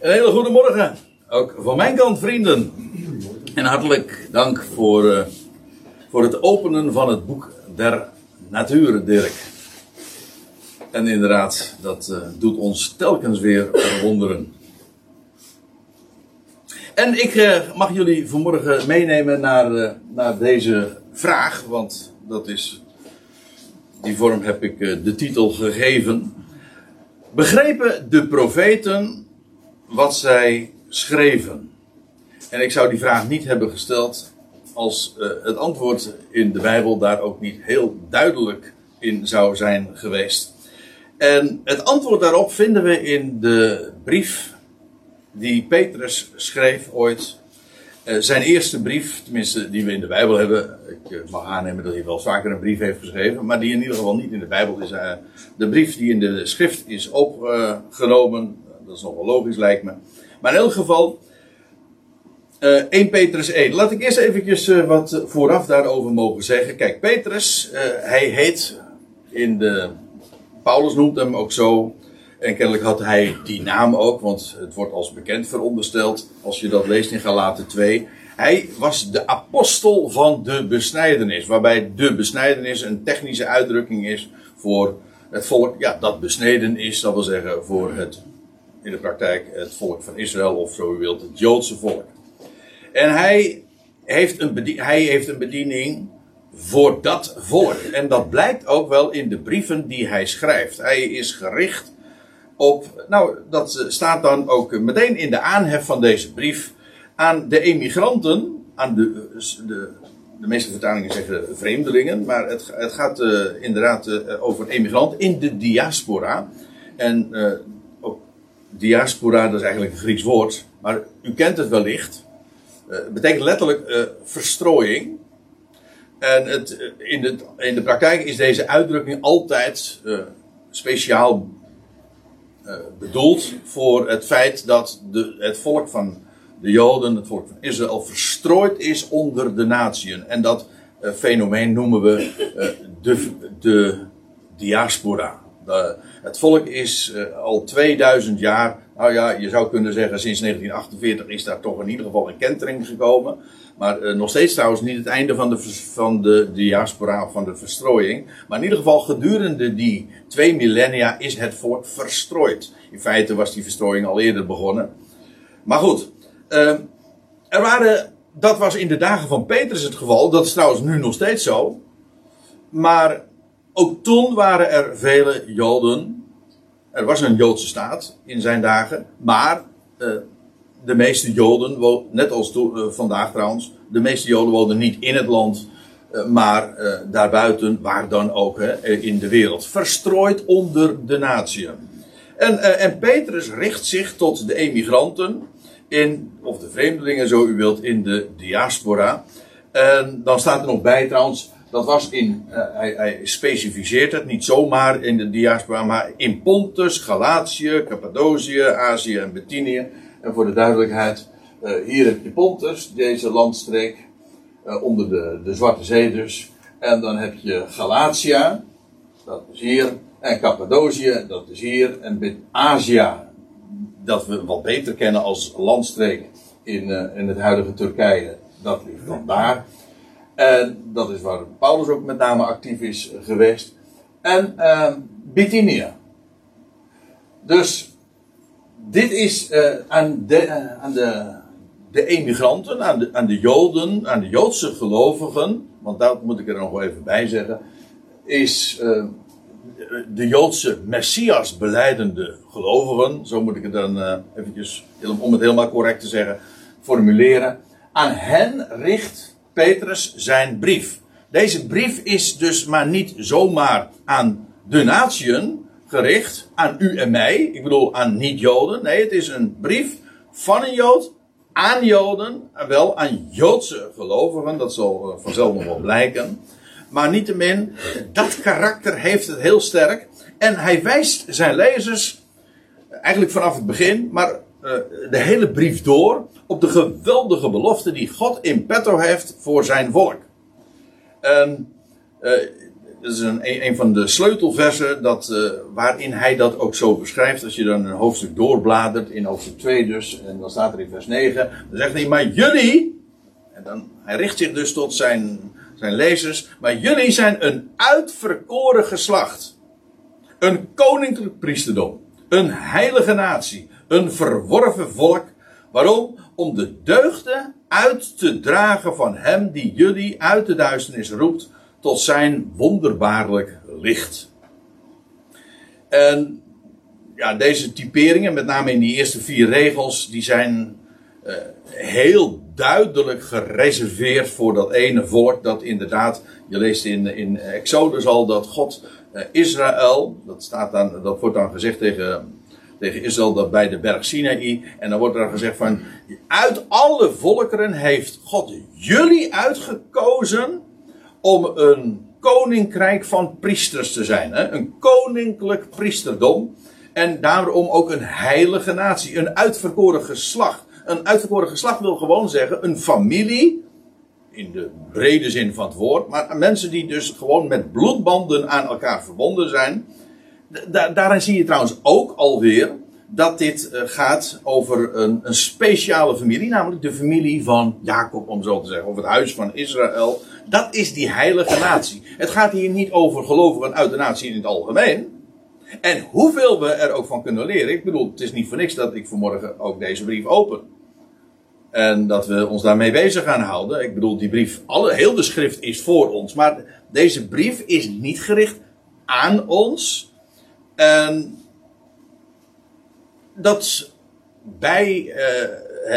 Een hele goede morgen. Ook van mijn kant, vrienden. En hartelijk dank voor, uh, voor het openen van het boek der natuur, Dirk. En inderdaad, dat uh, doet ons telkens weer verwonderen. En ik uh, mag jullie vanmorgen meenemen naar, naar deze vraag, want dat is. Die vorm heb ik de titel gegeven. Begrepen de profeten wat zij schreven? En ik zou die vraag niet hebben gesteld als uh, het antwoord in de Bijbel daar ook niet heel duidelijk in zou zijn geweest. En het antwoord daarop vinden we in de brief die Petrus schreef ooit. Uh, zijn eerste brief, tenminste die we in de Bijbel hebben. Ik uh, mag aannemen dat hij wel vaker een brief heeft geschreven, maar die in ieder geval niet in de Bijbel is. de brief die in de schrift is opgenomen, dat is nog wel logisch lijkt me. Maar in elk geval, uh, 1 Petrus 1. Laat ik eerst eventjes uh, wat vooraf daarover mogen zeggen. Kijk, Petrus, uh, hij heet in de... Paulus noemt hem ook zo. En kennelijk had hij die naam ook, want het wordt als bekend verondersteld als je dat leest in Galaten 2. Hij was de apostel van de besnijdenis, waarbij de besnijdenis een technische uitdrukking is voor het volk ja, dat besneden is, dat wil zeggen voor het in de praktijk het volk van Israël, of zo u wilt, het Joodse volk. En hij heeft een, bediening, hij heeft een bediening voor dat volk. En dat blijkt ook wel in de brieven die hij schrijft. Hij is gericht op, nou, dat staat dan ook meteen in de aanhef van deze brief aan de emigranten, aan de, de, de meeste vertalingen zeggen vreemdelingen, maar het, het gaat uh, inderdaad uh, over emigrant in de diaspora. En diaspora, dat is eigenlijk een Grieks woord, maar u kent het wellicht. Uh, het betekent letterlijk uh, verstrooiing. En het, uh, in, de, in de praktijk is deze uitdrukking altijd speciaal bedoeld voor het feit dat de, het volk van de Joden, het volk van Israël, verstrooid is onder de natieën. En dat fenomeen noemen we de, de diaspora. De, het volk is uh, al 2000 jaar, nou ja, je zou kunnen zeggen sinds 1948 is daar toch in ieder geval een kentering gekomen. Maar uh, nog steeds trouwens niet het einde van de, van de diaspora, van de verstrooiing. Maar in ieder geval gedurende die twee millennia is het volk verstrooid. In feite was die verstrooiing al eerder begonnen. Maar goed, uh, er waren, dat was in de dagen van Petrus het geval. Dat is trouwens nu nog steeds zo. Maar ook toen waren er vele Joden. Er was een Joodse staat in zijn dagen. Maar uh, de meeste Joden, net als uh, vandaag trouwens, de meeste Joden woonden niet in het land. Uh, maar daarbuiten, waar dan ook hè, in de wereld. Verstrooid onder de natieën. En, en Petrus richt zich tot de emigranten. In, of de vreemdelingen, zo u wilt, in de diaspora. En dan staat er nog bij trouwens dat was in, uh, hij, hij, specificeert het niet zomaar in de diaspora, maar in Pontus, Galatië, Cappadocië, Azië en Bithynië. En voor de duidelijkheid, uh, hier heb je Pontus, deze landstreek, uh, onder de, de Zwarte Zee dus. En dan heb je Galatia, dat is hier. En Cappadocië, dat is hier. En Azië, dat we wat beter kennen als landstreek in, in het huidige Turkije, dat ligt dan daar. En dat is waar Paulus ook met name actief is geweest. En uh, Bithynia. Dus dit is uh, aan, de, uh, aan de, de emigranten, aan de, aan de Joden, aan de Joodse gelovigen, want dat moet ik er nog even bij zeggen, is uh, de Joodse Messias beleidende gelovigen, zo moet ik het dan eventjes, om het helemaal correct te zeggen, formuleren. Aan hen richt Petrus zijn brief. Deze brief is dus maar niet zomaar aan de natieën gericht, aan u en mij. Ik bedoel aan niet-Joden. Nee, het is een brief van een Jood aan Joden, en wel aan Joodse gelovigen. Dat zal eh, vanzelf nog wel blijken. Maar niettemin, dat karakter heeft het heel sterk. En hij wijst zijn lezers, eigenlijk vanaf het begin, maar de hele brief door op de geweldige belofte die God in petto heeft voor zijn volk. En uh, dat is een, een van de sleutelversen dat, uh, waarin hij dat ook zo beschrijft. Als je dan een hoofdstuk doorbladert, in hoofdstuk 2 dus, en dan staat er in vers 9, dan zegt hij, maar jullie, en dan, hij richt zich dus tot zijn, zijn lezers, maar jullie zijn een uitverkoren geslacht. Een koninklijk priesterdom. Een heilige natie. Een verworven volk. Waarom? Om de deugden uit te dragen van hem die jullie uit de duisternis roept tot zijn wonderbaarlijk licht. En ja, deze typeringen, met name in die eerste vier regels, die zijn uh, heel duidelijk gereserveerd voor dat ene volk dat inderdaad, je leest in, in Exodus al dat God uh, Israël, dat, staat dan, dat wordt dan gezegd tegen, tegen Israël dat bij de berg Sinaï, en dan wordt er gezegd van, uit alle volkeren heeft God jullie uitgekozen om een koninkrijk van priesters te zijn. Hè? Een koninklijk priesterdom. En daarom ook een heilige natie. Een uitverkoren geslacht. Een uitverkoren geslacht wil gewoon zeggen een familie. In de brede zin van het woord. Maar mensen die dus gewoon met bloedbanden aan elkaar verbonden zijn. Da daarin zie je trouwens ook alweer dat dit uh, gaat over een, een, speciale familie, namelijk de familie van Jacob, om zo te zeggen, of het huis van Israël. Dat is die heilige natie. Het gaat hier niet over gelovigen uit de natie in het algemeen. En hoeveel we er ook van kunnen leren. Ik bedoel, het is niet voor niks dat ik vanmorgen ook deze brief open. En dat we ons daarmee bezig gaan houden. Ik bedoel, die brief, alle, heel de schrift is voor ons. Maar deze brief is niet gericht aan ons. En dat bij uh,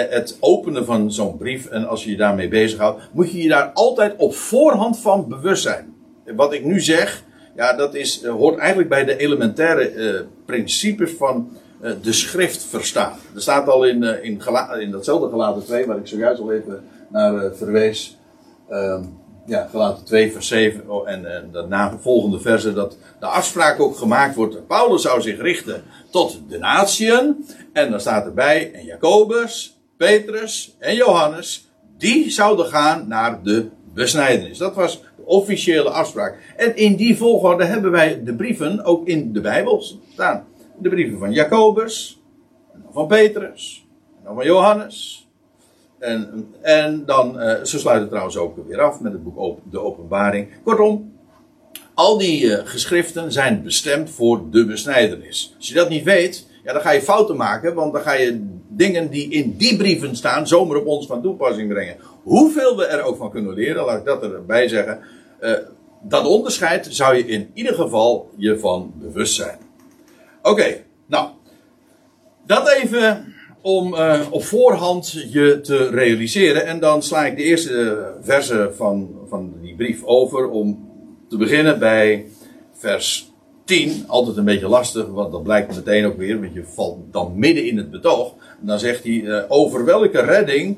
het openen van zo'n brief en als je je daarmee bezighoudt, moet je je daar altijd op voorhand van bewust zijn. Wat ik nu zeg, ja, dat is, uh, hoort eigenlijk bij de elementaire uh, principes van de schrift verstaan. Er staat al in, in, in datzelfde gelaten 2, waar ik zojuist al even naar verwees. Ehm, ja, gelaten 2 vers 7 oh, en, en de volgende verse dat de afspraak ook gemaakt wordt. Paulus zou zich richten tot de natieën. En dan staat erbij, en Jacobus, Petrus en Johannes, die zouden gaan naar de besnijdenis. Dat was de officiële afspraak. En in die volgorde hebben wij de brieven ook in de Bijbel staan. De brieven van Jacobus, van Petrus, en van Johannes. En, en dan, uh, ze sluiten trouwens ook weer af met het boek De Openbaring. Kortom, al die uh, geschriften zijn bestemd voor de besnijdenis. Als je dat niet weet, ja, dan ga je fouten maken, want dan ga je dingen die in die brieven staan zomaar op ons van toepassing brengen. Hoeveel we er ook van kunnen leren, laat ik dat erbij zeggen. Uh, dat onderscheid zou je in ieder geval je van bewust zijn. Oké, nou, dat even om uh, op voorhand je te realiseren. En dan sla ik de eerste verse van, van die brief over om te beginnen bij vers 10. Altijd een beetje lastig, want dat blijkt meteen ook weer, want je valt dan midden in het betoog. En dan zegt hij uh, over welke redding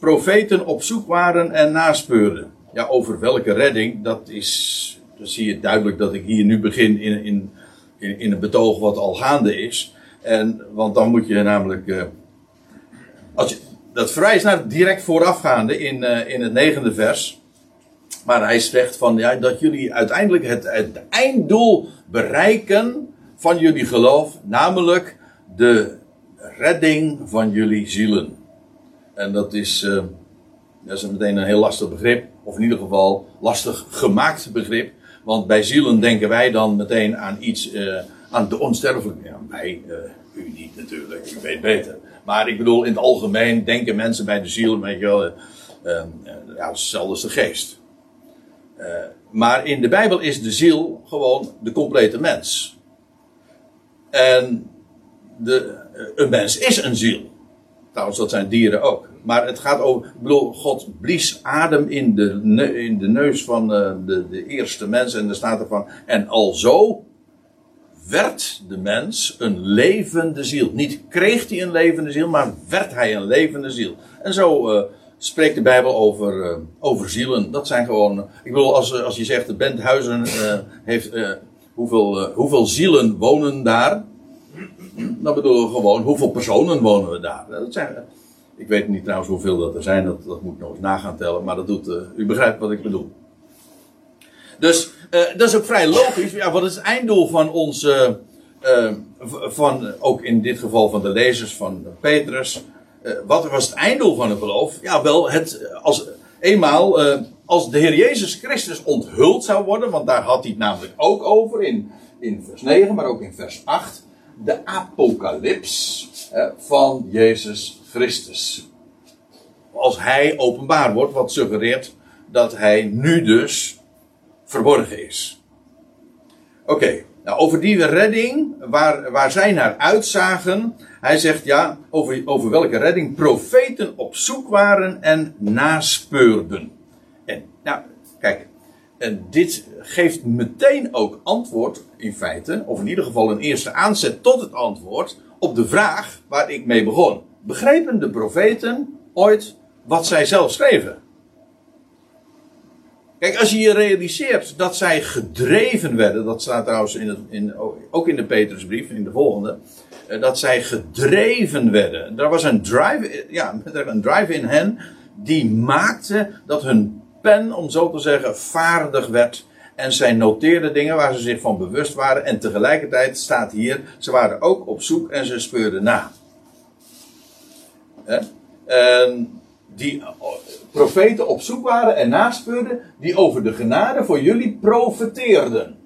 profeten op zoek waren en naspeurden. Ja, over welke redding, dat is, dan zie je duidelijk dat ik hier nu begin in, in, in, in een betoog wat al gaande is. En, want dan moet je namelijk. Uh, als dat verwijst naar direct voorafgaande in, uh, in het negende vers. Maar hij zegt van ja, dat jullie uiteindelijk het, het einddoel bereiken van jullie geloof, namelijk de redding van jullie zielen. En dat is, uh, dat is meteen een heel lastig begrip, of in ieder geval lastig gemaakt begrip. Want bij zielen denken wij dan meteen aan iets, aan de onsterfelijke. Ja, wij, uh, u niet natuurlijk, u weet beter. Maar ik bedoel, in het algemeen denken mensen bij de ziel, weet je wel, uh, ja, hetzelfde de geest. Maar in de Bijbel is de ziel gewoon de complete mens. En de, een mens is een ziel. Trouwens, dat zijn dieren ook. Maar het gaat over, ik bedoel, God blies adem in de, in de neus van de, de eerste mens. En er staat er van, en alzo werd de mens een levende ziel. Niet kreeg hij een levende ziel, maar werd hij een levende ziel. En zo uh, spreekt de Bijbel over, uh, over zielen. Dat zijn gewoon. Ik bedoel, als, als je zegt de Benthuizen heeft. hoeveel, hoeveel zielen wonen daar? Dan bedoelen we gewoon hoeveel personen wonen we daar. Dat zijn, ik weet niet trouwens hoeveel dat er zijn, dat, dat moet ik nog eens nagaan tellen. Maar dat doet. u begrijpt wat ik bedoel. Dus dat is ook vrij logisch. Ja, wat is het einddoel van uh, uh, van, ook in dit geval van de lezers van Petrus. wat was het einddoel van het geloof? Ja, wel het, als, eenmaal, als de Heer Jezus Christus onthuld zou worden, want daar had hij het namelijk ook over in, in vers 9, maar ook in vers 8. De apocalyps van Jezus Christus. Als hij openbaar wordt, wat suggereert dat hij nu dus verborgen is. Oké, nou over die redding, waar, waar zij naar uitzagen, hij zegt ja, over, over welke redding profeten op zoek waren en naspeurden. En nou, kijk, en dit geeft meteen ook antwoord, in feite, of in ieder geval een eerste aanzet tot het antwoord, op de vraag waar ik mee begon. Begrepen de profeten ooit wat zij zelf schreven? Kijk, als je je realiseert dat zij gedreven werden, dat staat trouwens in in, ook in de Petrusbrief, in de volgende, eh, dat zij gedreven werden. Er was een drive, ja, een drive in hen die maakte dat hun pen, om zo te zeggen, vaardig werd. En zij noteerden dingen waar ze zich van bewust waren. En tegelijkertijd staat hier, ze waren ook op zoek en ze speurden na. En die profeten op zoek waren en naspeurden, die over de genade voor jullie profeteerden.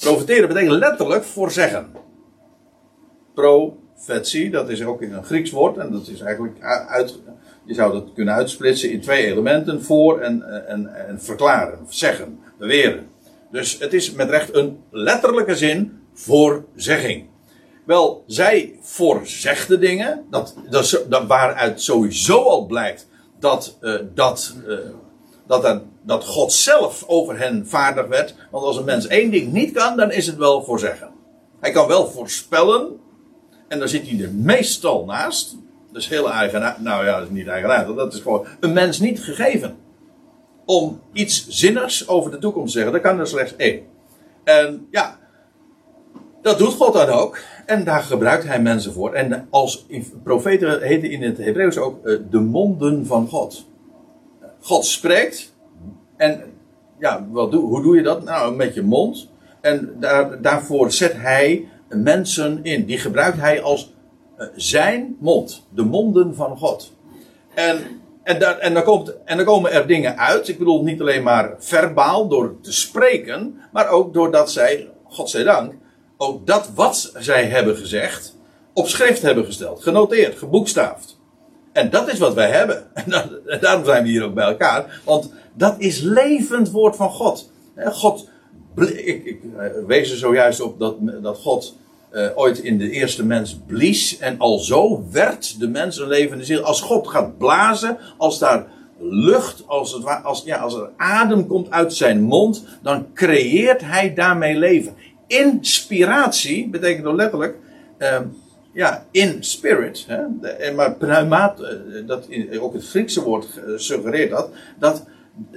Profeteren betekent letterlijk voorzeggen. Profetie, dat is ook in een Grieks woord, en dat is eigenlijk uit, je zou dat kunnen uitsplitsen in twee elementen: voor en, en, en verklaren, zeggen, beweren. Dus het is met recht een letterlijke zin voorzegging. Wel, zij voorzegden dingen, dat, dat, dat waaruit sowieso al blijkt dat, uh, dat, uh, dat, dat God zelf over hen vaardig werd. Want als een mens één ding niet kan, dan is het wel voorzeggen. Hij kan wel voorspellen, en daar zit hij er meestal naast. Dat is heel eigenaardig. Nou ja, dat is niet eigenaardig. Dat is gewoon een mens niet gegeven. Om iets zinnigs over de toekomst te zeggen. Dat kan er slechts één. En ja, dat doet God dan ook. En daar gebruikt hij mensen voor. En als profeten heten in het Hebreeuws ook uh, de monden van God. God spreekt. En ja, wat doe, hoe doe je dat? Nou, met je mond. En daar, daarvoor zet hij mensen in. Die gebruikt hij als uh, zijn mond. De monden van God. En, en, daar, en, dan komt, en komen er dingen uit. Ik bedoel niet alleen maar verbaal door te spreken. Maar ook doordat zij, God zij dank, ook dat wat zij hebben gezegd op schrift hebben gesteld, genoteerd, geboekstaafd. En dat is wat wij hebben. En daarom zijn we hier ook bij elkaar. Want dat is levend woord van God. God, ik, ik eh, wees er zojuist op dat, dat God uh, ooit in de eerste mens blies. En al zo werd de mens een levende ziel. Als God gaat blazen, als daar lucht, als, het, als, ja, als er adem komt uit zijn mond, dan creëert hij daarmee leven. Inspiratie betekent dan letterlijk, uh, ja, in spirit. Hè, maar eh, dat, ook het Griekse woord suggereert dat, dat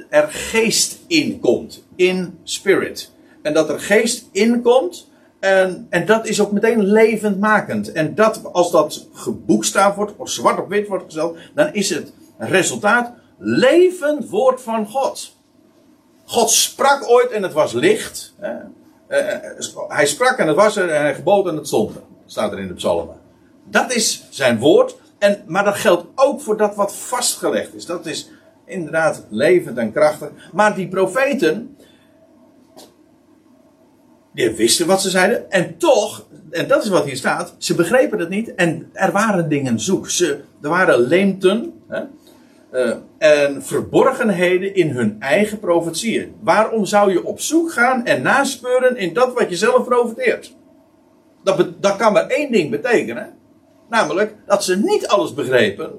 er geest in komt. In spirit. En dat er geest in komt. En, en dat is ook meteen levendmakend. En dat, als dat geboekstaafd wordt, of zwart op wit wordt gesteld, dan is het resultaat levend woord van God. God sprak ooit en het was licht. Hè. Uh, hij sprak en het was er en hij gebood en het stond er. Staat er in de psalmen. Dat is zijn woord. En, maar dat geldt ook voor dat wat vastgelegd is. Dat is inderdaad levend en krachtig. Maar die profeten. Die wisten wat ze zeiden. En toch, en dat is wat hier staat. Ze begrepen het niet. En er waren dingen zoek. Ze, er waren leemten. Hè, uh, en verborgenheden in hun eigen profetieën. Waarom zou je op zoek gaan en naspeuren in dat wat je zelf profeteert? Dat, dat kan maar één ding betekenen. Namelijk dat ze niet alles begrepen.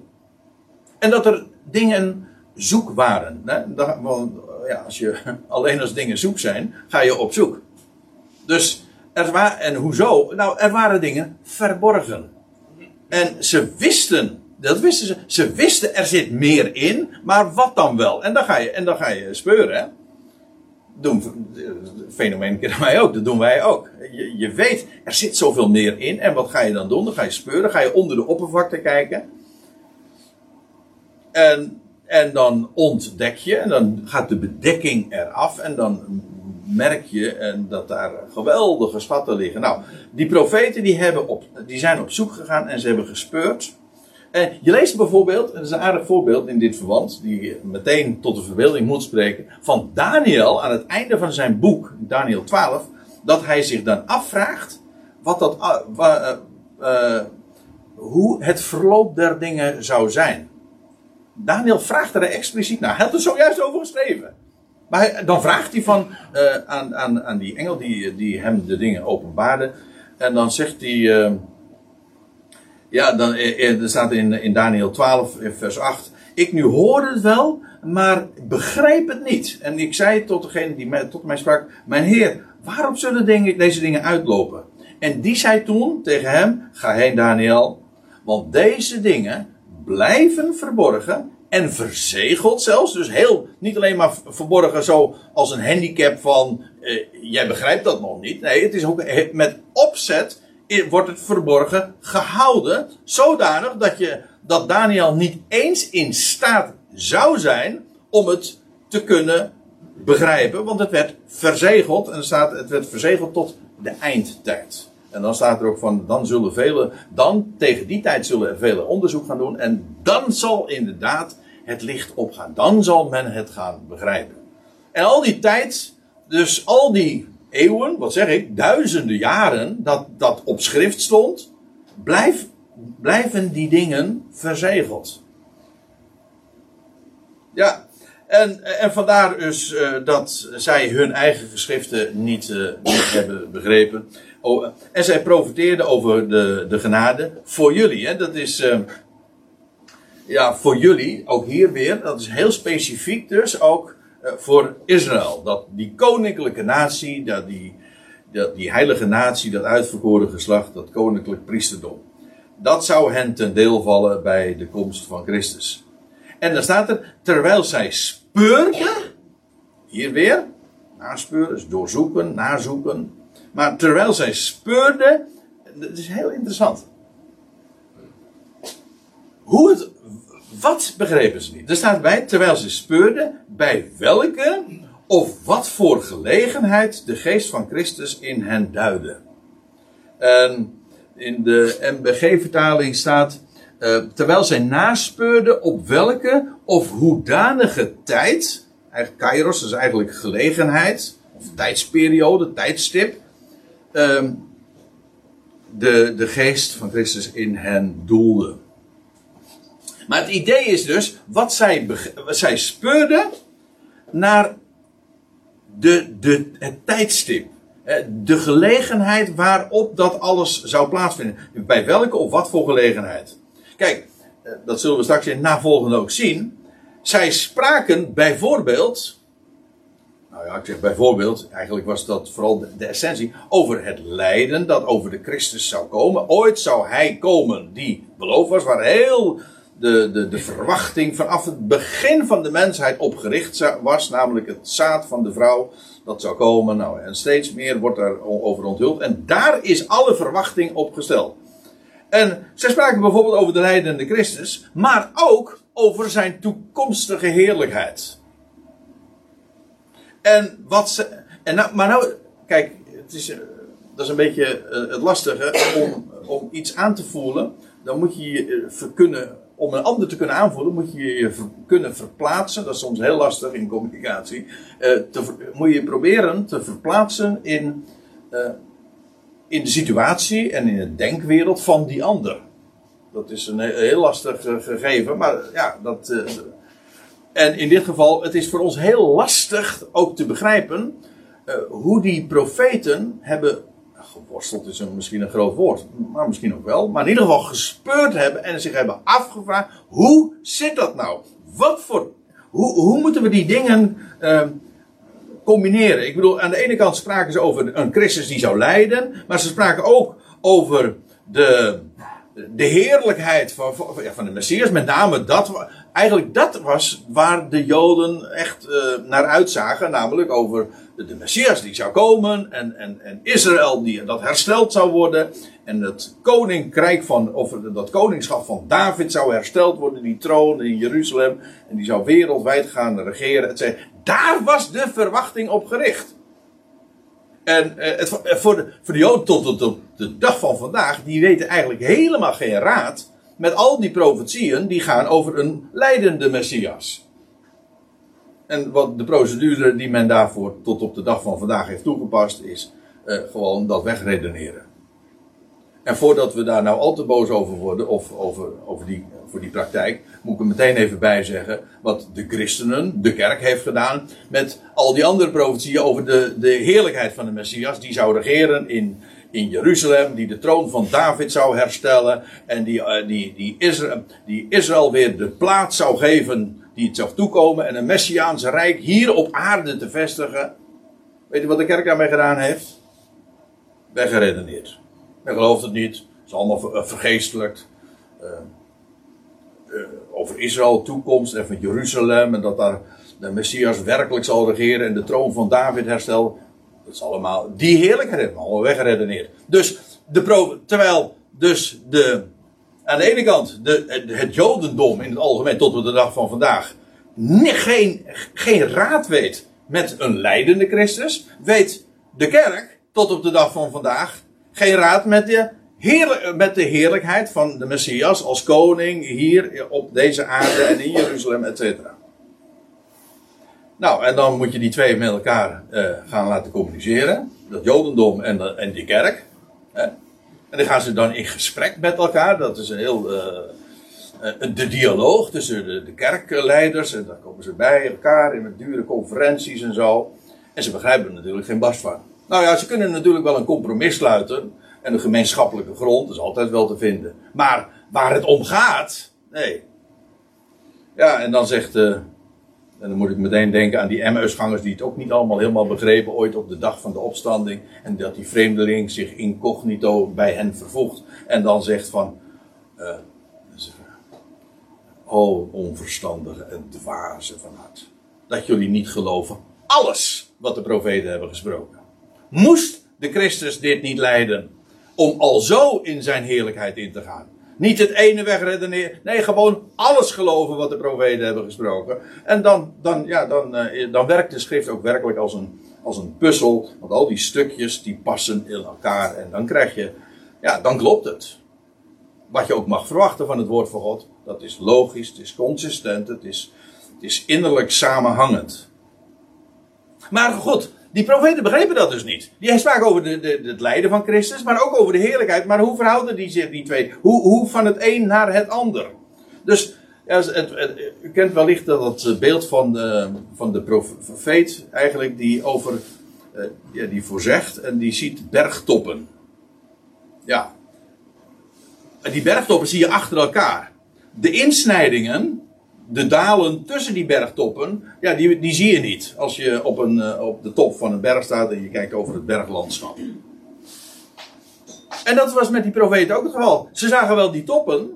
En dat er dingen zoek waren. Hè? Want, ja, als je, alleen als dingen zoek zijn, ga je op zoek. Dus er waren, en hoezo? Nou, er waren dingen verborgen. En ze wisten dat wisten ze. Ze wisten er zit meer in, maar wat dan wel? En dan ga je, en dan ga je speuren. Doen, fenomeen kennen wij ook, dat doen wij ook. Je, je weet, er zit zoveel meer in. En wat ga je dan doen? Dan ga je speuren, ga je onder de oppervlakte kijken. En, en dan ontdek je, en dan gaat de bedekking eraf. En dan merk je en dat daar geweldige schatten liggen. Nou, die profeten die, hebben op, die zijn op zoek gegaan en ze hebben gespeurd. En je leest bijvoorbeeld, en dat is een aardig voorbeeld in dit verband, die meteen tot de verbeelding moet spreken, van Daniel aan het einde van zijn boek, Daniel 12, dat hij zich dan afvraagt wat dat, uh, uh, hoe het verloop der dingen zou zijn. Daniel vraagt er expliciet naar. Hij had er zojuist over geschreven. Maar dan vraagt hij van, aan, aan, aan die engel die, die hem de dingen openbaarde. En dan zegt hij. Ja, dan, er staat in, in Daniel 12, vers 8. Ik nu hoor het wel, maar begrijp het niet. En ik zei tot degene die mij, tot mij sprak: Mijn heer, waarop zullen dingen, deze dingen uitlopen? En die zei toen tegen hem: Ga heen, Daniel. Want deze dingen blijven verborgen en verzegeld zelfs. Dus heel, niet alleen maar verborgen zo als een handicap van, eh, jij begrijpt dat nog niet. Nee, het is ook met opzet wordt het verborgen gehouden. Zodanig dat, je, dat Daniel niet eens in staat zou zijn om het te kunnen begrijpen. Want het werd verzegeld en er staat, het werd verzegeld tot de eindtijd. En dan staat er ook van, dan zullen velen, dan tegen die tijd zullen velen onderzoek gaan doen. En dan zal inderdaad het licht opgaan. Dan zal men het gaan begrijpen. En al die tijd, dus al die eeuwen, wat zeg ik, duizenden jaren, dat dat op schrift stond, blijven die dingen verzegeld. Ja, en, en vandaar dus uh, dat zij hun eigen geschriften niet, uh, niet hebben begrepen. Oh, en zij profiteerden over de, de genade voor jullie. Hè? Dat is, uh, ja, voor jullie, ook hier weer, dat is heel specifiek dus ook voor Israël. Dat die koninklijke natie, dat die, dat die heilige natie, dat uitverkoren geslacht, dat koninklijk priesterdom. Dat zou hen ten deel vallen bij de komst van Christus. En dan staat er, terwijl zij speurden, hier weer, naspeuren, dus doorzoeken, nazoeken. Maar terwijl zij speurden, dat is heel interessant. Hoe het wat begrepen ze niet? Er staat bij, terwijl ze speurden, bij welke of wat voor gelegenheid de geest van Christus in hen duidde. En in de MBG-vertaling staat, uh, terwijl zij naspeurden op welke of hoedanige tijd, eigenlijk kairos, is eigenlijk gelegenheid, of tijdsperiode, tijdstip, uh, de, de geest van Christus in hen doelde. Maar het idee is dus, wat zij, zij speurden naar de, de, het tijdstip. De gelegenheid waarop dat alles zou plaatsvinden. Bij welke of wat voor gelegenheid. Kijk, eh, dat zullen we straks in het navolgende ook zien. Zij spraken bijvoorbeeld. Nou ja, ik zeg bijvoorbeeld, eigenlijk was dat vooral de, de, essentie. Over het lijden dat over de Christus zou komen. Ooit zou hij komen die beloofd was, waar heel de, de, de verwachting vanaf het begin van de mensheid opgericht was, namelijk het zaad van de vrouw dat zou komen. Nou, en steeds meer wordt daarover onthuld. En daar is alle verwachting op gesteld. En zij spraken bijvoorbeeld over de leidende Christus, maar ook over zijn toekomstige heerlijkheid. En wat ze. En nou, maar nou, kijk, het is, eh, dat is een beetje eh, het lastige om, om iets aan te voelen. Dan moet je je eh, kunnen om een ander te kunnen aanvoelen, moet je je kunnen verplaatsen. Dat is soms heel lastig in communicatie. Te, moet je proberen te verplaatsen in, uh, in de situatie en in de denkwereld van die ander. Dat is een heel lastig gegeven, maar ja, dat. En in dit geval, het is voor ons heel lastig ook te begrijpen hoe die profeten hebben geworsteld is een, misschien een groot woord, maar misschien ook wel. Maar in ieder geval gespeurd hebben en zich hebben afgevraagd: hoe zit dat nou? Wat voor. Hoe, hoe moeten we die dingen uh, combineren? Ik bedoel, aan de ene kant spraken ze over een Christus die zou lijden, maar ze spraken ook over de, de heerlijkheid van, van, van de Messias. Met name dat, eigenlijk dat was waar de Joden echt uh, naar uitzagen, namelijk over de Messias die zou komen en, en, en Israël die dat hersteld zou worden en het koninkrijk van, of dat koningschap van David zou hersteld worden, die troon in Jeruzalem en die zou wereldwijd gaan regeren, etc. Daar was de verwachting op gericht. En eh, het, voor, de, voor de Joden tot, tot, de dag van vandaag, die weten eigenlijk helemaal geen raad met al die profetieën die gaan over een leidende Messias. En wat de procedure die men daarvoor tot op de dag van vandaag heeft toegepast, is uh, gewoon dat wegredeneren. En voordat we daar nou al te boos over worden, of over, over die, voor die praktijk, moet ik er meteen even bij zeggen wat de christenen, de kerk heeft gedaan met al die andere profetieën over de, de heerlijkheid van de Messias. Die zou regeren in, in Jeruzalem, die de troon van David zou herstellen en die, uh, die, die, Israël, die Israël weer de plaats zou geven die het zou toekomen en een Messiaanse rijk hier op aarde te vestigen. Weet je wat de kerk daarmee gedaan heeft? Weggeredeneerd. Men gelooft het niet. Het is allemaal eh, vergeestelijkt. Uh, over Israël toekomst en van Jeruzalem. En dat daar de Messias werkelijk zal regeren en de troon van David herstellen. Dat is allemaal, die heerlijkheid hebben allemaal weggeredeneerd. Dus de terwijl dus de, aan de ene kant de, het Jodendom in het algemeen tot op de dag van vandaag geen, geen raad weet met een leidende Christus, weet de kerk tot op de dag van vandaag geen raad met de, heerlijk, met de heerlijkheid van de Messias als koning hier op deze aarde en in Jeruzalem, et cetera. Nou, en dan moet je die twee met elkaar uh, gaan laten communiceren. Dat Jodendom en, de, en die kerk. Hè. En dan gaan ze dan in gesprek met elkaar. Dat is een heel. Uh, de dialoog tussen de, de, kerkleiders. En daar komen ze bij elkaar in dure conferenties en zo. En ze begrijpen er natuurlijk geen barst van. Nou ja, ze kunnen natuurlijk wel een compromis sluiten. En een gemeenschappelijke grond is altijd wel te vinden. Maar waar het om gaat, nee. Ja, en dan zegt. Uh, en dan moet ik meteen denken aan die Emmausgangers die het ook niet allemaal helemaal begrepen ooit op de dag van de opstanding. En dat die vreemdeling zich incognito bij hen vervoegt. En dan zegt van. Uh, oh, onverstandige en dwaze van hart. Dat jullie niet geloven alles wat de profeten hebben gesproken. Moest de Christus dit niet leiden om al zo in zijn heerlijkheid in te gaan? Niet het ene wegredeneren. Nee, gewoon alles geloven wat de profeten hebben gesproken. En dan, dan, ja, dan, uh, dan werkt de schrift ook werkelijk als een, als een puzzel. Want al die stukjes die passen in elkaar. En dan krijg je, ja, dan klopt het. Wat je ook mag verwachten van het woord van God. Dat is logisch, het is consistent, het is, het is innerlijk samenhangend. Maar goed, die profeten begrepen dat dus niet. Die spraken over de, de, het lijden van Christus, maar ook over de heerlijkheid. Maar hoe verhouden die zich, die twee? Hoe, hoe van het een naar het ander? Dus u kent wellicht dat het beeld van de, van de profeet, eigenlijk, die over, uh, ja, die voorzegt en die ziet bergtoppen. Ja. En die bergtoppen zie je achter elkaar. De insnijdingen, de dalen tussen die bergtoppen, ja, die, die zie je niet als je op, een, uh, op de top van een berg staat en je kijkt over het berglandschap. En dat was met die profeten ook het geval. Ze zagen wel die toppen.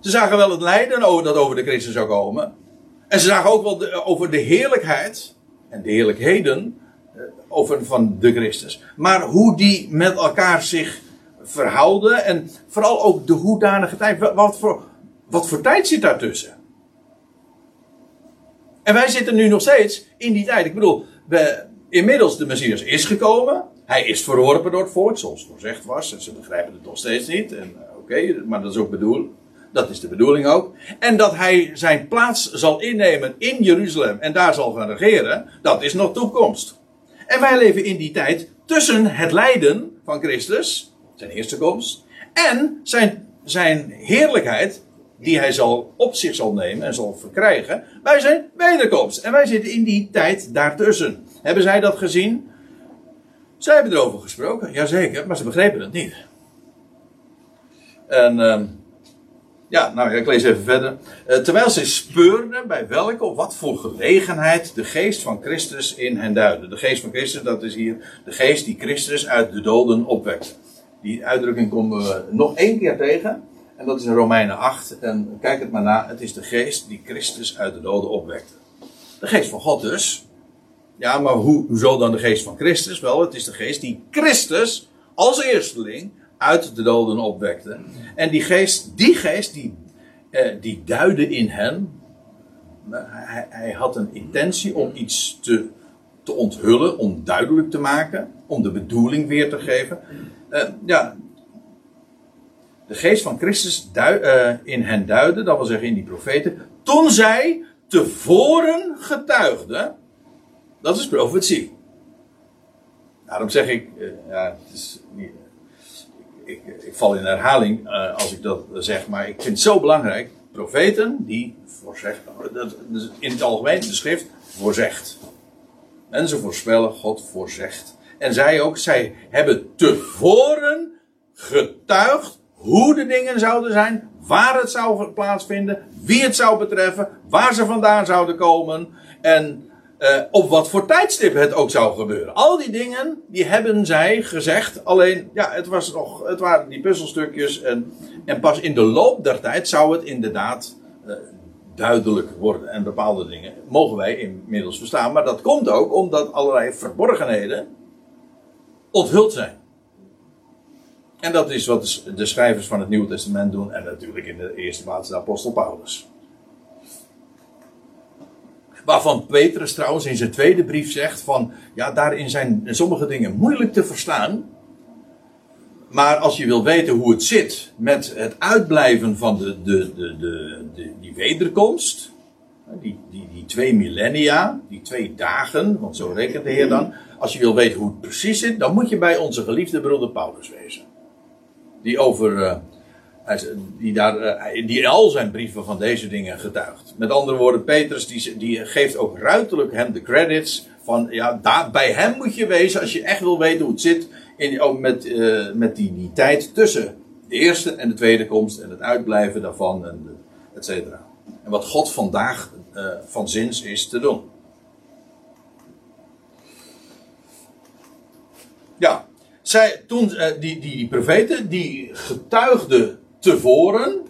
Ze zagen wel het lijden dat over de Christen zou komen. En ze zagen ook wel de, over de heerlijkheid en de heerlijkheden uh, over, van de Christus. Maar hoe die met elkaar zich verhouden en vooral ook de hoedanige tijd. Wat voor, wat voor tijd zit daartussen? En wij zitten nu nog steeds in die tijd. Ik bedoel, we, inmiddels de Messias is gekomen. Hij is verworpen door het volk, zoals voorzegd was. En ze begrijpen het nog steeds niet. En eh, oké, maar dat is ook bedoeld. Dat is de bedoeling ook. En dat hij zijn plaats zal innemen in Jeruzalem en daar zal gaan regeren, dat is nog toekomst. En wij leven in die tijd tussen het lijden van Christus, zijn eerste komst, en zijn, zijn heerlijkheid die hij zal op zich zal nemen en zal verkrijgen bij zijn wederkomst. En wij zitten in die tijd daartussen. Hebben zij dat gezien? Zij hebben erover gesproken, jazeker, maar ze begrepen het niet. En uh, ja, nou ik lees even verder. Uh, terwijl zij speurden bij welke of wat voor gelegenheid de geest van Christus in hen duidde. De geest van Christus, dat is hier de geest die Christus uit de doden opwekt. Die uitdrukking komen we nog één keer tegen. En dat is in Romeinen 8. En kijk het maar na. Het is de geest die Christus uit de doden opwekte. De geest van God dus. Ja, maar hoe, hoezo dan de geest van Christus? Wel, het is de geest die Christus als eersteling uit de doden opwekte. En die geest, die geest, die, eh, die duidde in hen. Hij, hij, had een intentie om iets te te onthullen, om duidelijk te maken, om de bedoeling weer te geven. Uh, ja, de geest van Christus uh, in hen duidde, dat wil zeggen in die profeten, toen zij tevoren getuigden. Dat is profetie. Daarom zeg ik, uh, ja, het is ik, ik, val in herhaling uh, als ik dat zeg, maar ik vind het zo belangrijk. Profeten die voorzeggen, dat, in het algemeen de schrift voorzegt. En ze voorspellen, God voorzegt. En zij ook, zij hebben tevoren getuigd hoe de dingen zouden zijn, waar het zou plaatsvinden, wie het zou betreffen, waar ze vandaan zouden komen en uh, op wat voor tijdstip het ook zou gebeuren. Al die dingen, die hebben zij gezegd. Alleen, ja, het, was nog, het waren die puzzelstukjes. En, en pas in de loop der tijd zou het inderdaad uh, duidelijk worden. En bepaalde dingen mogen wij inmiddels verstaan. Maar dat komt ook omdat allerlei verborgenheden onthuld zijn. En dat is wat de schrijvers van het Nieuwe Testament doen. En natuurlijk in de eerste plaats de apostel Paulus. Waarvan Petrus trouwens in zijn tweede brief zegt van, ja, daarin zijn sommige dingen moeilijk te verstaan. Maar als je wil weten hoe het zit met het uitblijven van de, de, de, de, die wederkomst, die, die, die twee millennia, die twee dagen, want zo rekent de Heer dan. Als je wil weten hoe het precies zit, dan moet je bij onze geliefde broeder Paulus wezen. Die over, uh, die, daar, eh, die al zijn brieven van deze dingen getuigt. Met andere woorden, Petrus die, die geeft ook ruiterlijk hem de credits van, ja, daar, bij hem moet je wezen als je echt wil weten hoe het zit in, ook met, uh, met die, die tijd tussen de eerste en de tweede komst en het uitblijven daarvan, en et cetera. En wat God vandaag uh, van zins is te doen. Ja, zij, toen, uh, die, die, die profeten, die getuigden tevoren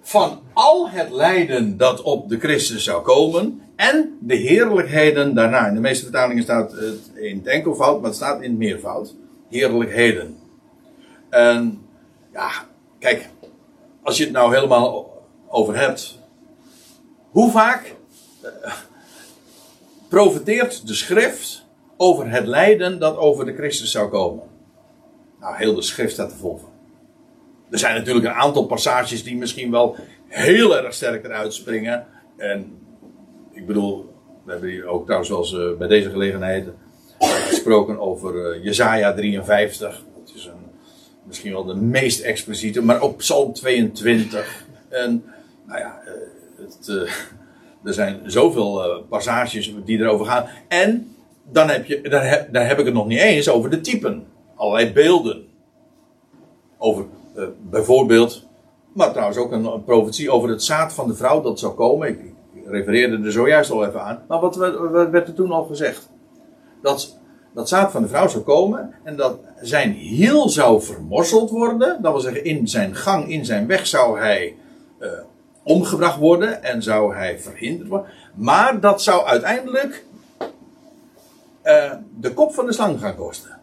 van al het lijden dat op de Christus zou komen en de heerlijkheden daarna. In de meeste vertalingen staat het in het enkelvoud, maar het staat in het meervoud. Heerlijkheden. En ja, kijk, als je het nou helemaal over hebt, hoe vaak uh, profeteert de schrift over het lijden dat over de Christus zou komen? Nou, heel de schrift staat er vol. Er zijn natuurlijk een aantal passages die misschien wel heel erg sterk eruit springen. En ik bedoel, we hebben hier ook trouwens wel eens uh, bij deze gelegenheid gesproken over uh, Jezaja 53. Dat is een, misschien wel de meest expliciete, maar ook Psalm 22. En nou ja, uh, het, er zijn zoveel passages die erover gaan. En dan heb, je, dan, heb, dan heb ik het nog niet eens over de typen. Allerlei beelden. Over uh, bijvoorbeeld, maar trouwens ook een, een, profetie over het zaad van de vrouw dat zou komen. Ik, refereerde er zojuist al even aan. Maar wat, werd er toen al gezegd? Dat dat zaad van de vrouw zou komen en dat zijn hiel zou vermorseld worden. Dat wil zeggen, in zijn gang, in zijn weg zou hij uh, omgebracht worden en zou hij verhinderd worden. Maar dat zou uiteindelijk uh, de kop van de slang gaan kosten.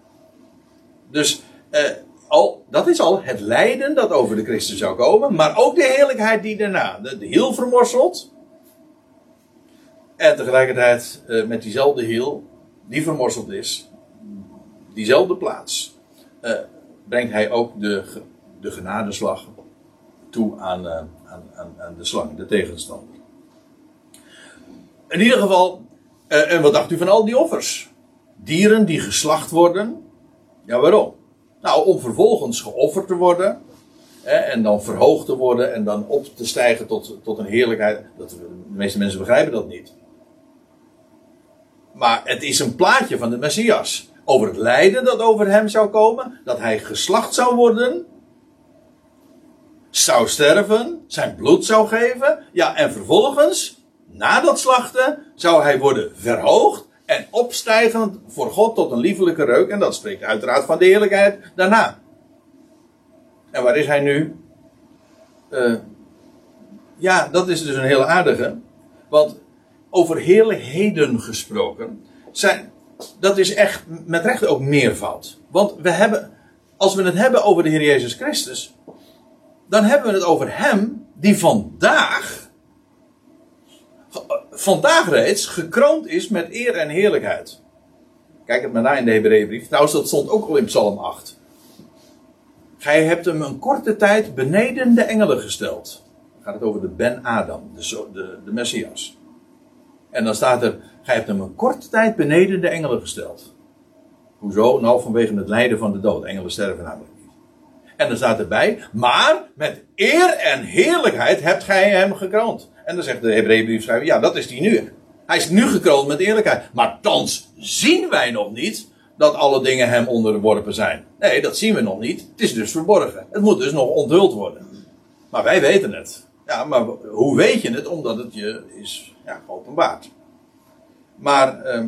Dus uh, al, dat is al het lijden dat over de Christus zou komen, maar ook de heerlijkheid die daarna, de, de hiel vermorseld. En tegelijkertijd uh, met diezelfde hiel, die vermorseld is, diezelfde plaats, uh, brengt hij ook de, de genadeslag toe aan, aan, aan, aan, de slang, de tegenstander. In ieder geval, en wat dacht u van al die offers? Dieren die geslacht worden. Ja, waarom? Nou, om vervolgens geofferd te worden. Hè, en dan verhoogd te worden en dan op te stijgen tot, tot een heerlijkheid. Dat, de meeste mensen begrijpen dat niet. Maar het is een plaatje van de Messias. Over het lijden dat over hem zou komen. Dat hij geslacht zou worden. Zou sterven. Zijn bloed zou geven. Ja, en vervolgens, na dat slachten, zou hij worden verhoogd. En opstijgend voor God tot een liefelijke reuk. En dat spreekt uiteraard van de heerlijkheid daarna. En waar is hij nu? Uh, ja, dat is dus een heel aardige. Want over heerlijkheden gesproken. Zijn, dat is echt met recht ook meervoud. Want we hebben, als we het hebben over de Heer Jezus Christus. Dan hebben we het over Hem die vandaag vandaag reeds gekroond is met eer en heerlijkheid. Kijk het maar na in de Hebreeënbrief. Trouwens, dat stond ook al in Psalm 8. Gij hebt hem een korte tijd beneden de engelen gesteld. Dan gaat het over de Ben-Adam, de, de, de Messias. En dan staat er, gij hebt hem een korte tijd beneden de engelen gesteld. Hoezo? Nou, vanwege het lijden van de dood. Engelen sterven namelijk niet. En dan staat erbij, maar met eer en heerlijkheid hebt gij hem gekroond. En dan zegt de Hebreeënbriefschrijver, ja, dat is die nu. Hij is nu gekroond met eerlijkheid. Maar thans zien wij nog niet dat alle dingen hem onderworpen zijn. Nee, dat zien we nog niet. Het is dus verborgen. Het moet dus nog onthuld worden. Maar wij weten het. Ja, maar hoe weet je het? Omdat het je is ja. Maar, uh,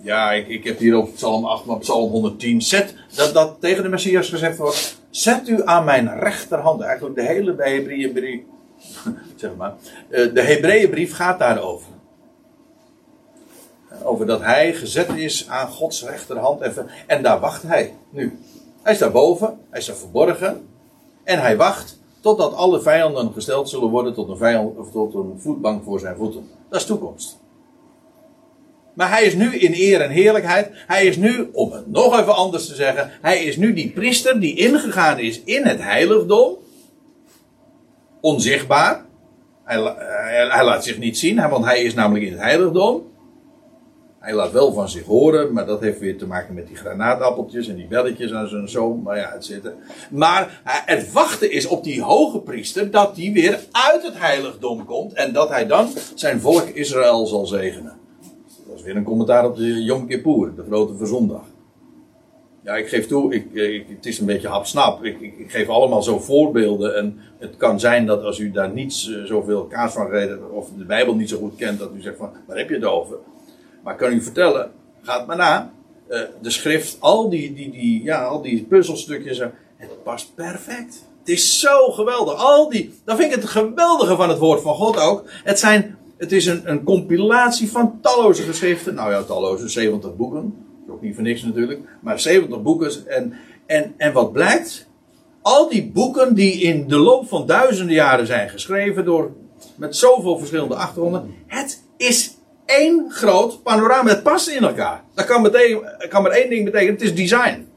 ja, ik, ik heb hier op Psalm 8, maar Psalm 110. Zet, dat, dat tegen de Messias gezegd wordt. Zet u aan mijn rechterhand. Eigenlijk de hele Hebreeënbrief. zeg maar. Uh, de Hebreeënbrief gaat daarover. Over dat hij gezet is aan Gods rechterhand. En, daar wacht hij nu. Hij is daar boven. Hij is verborgen. En hij wacht totdat alle vijanden gesteld zullen worden tot een, vijand, of tot een voetbank voor zijn voeten. Dat is toekomst. Maar hij is nu in eer en heerlijkheid. Hij is nu, om het nog even anders te zeggen, hij is nu die priester die ingegaan is in het heiligdom. Onzichtbaar. Hij, hij, hij laat zich niet zien, want hij is namelijk in het heiligdom. Hij laat wel van zich horen, maar dat heeft weer te maken met die granaatappeltjes en die belletjes en zo zo. Maar ja, het zitten. Maar het wachten is op die hoge priester dat die weer uit het heiligdom komt en dat hij dan zijn volk Israël zal zegenen. Dat is weer een commentaar op de Yom Kippur, de grote verzondag. Ja, ik geef toe, ik, ik, het is een beetje hapsnap. Ik, ik, ik, geef allemaal zo voorbeelden. En het kan zijn dat als u daar niet zoveel kaas van reden, of de Bijbel niet zo goed kent, dat u zegt van, waar heb je het over? Maar kan u vertellen, gaat maar na. Uh, de schrift, al die, die, die, ja, al die puzzelstukjes, het past perfect. Het is zo geweldig. Al die, dan vind ik het geweldige van het woord van God ook. Het, zijn, het is een, een compilatie van talloze geschriften. Nou ja, talloze, 70 boeken. Niet voor niks natuurlijk. Maar 70 boeken. En, en, en wat blijkt? Al die boeken die in de loop van duizenden jaren zijn geschreven door, met zoveel verschillende achtergronden. Het is één groot panorama. Het past in elkaar. Dat kan, betekenen, kan maar één ding betekenen. Het is design.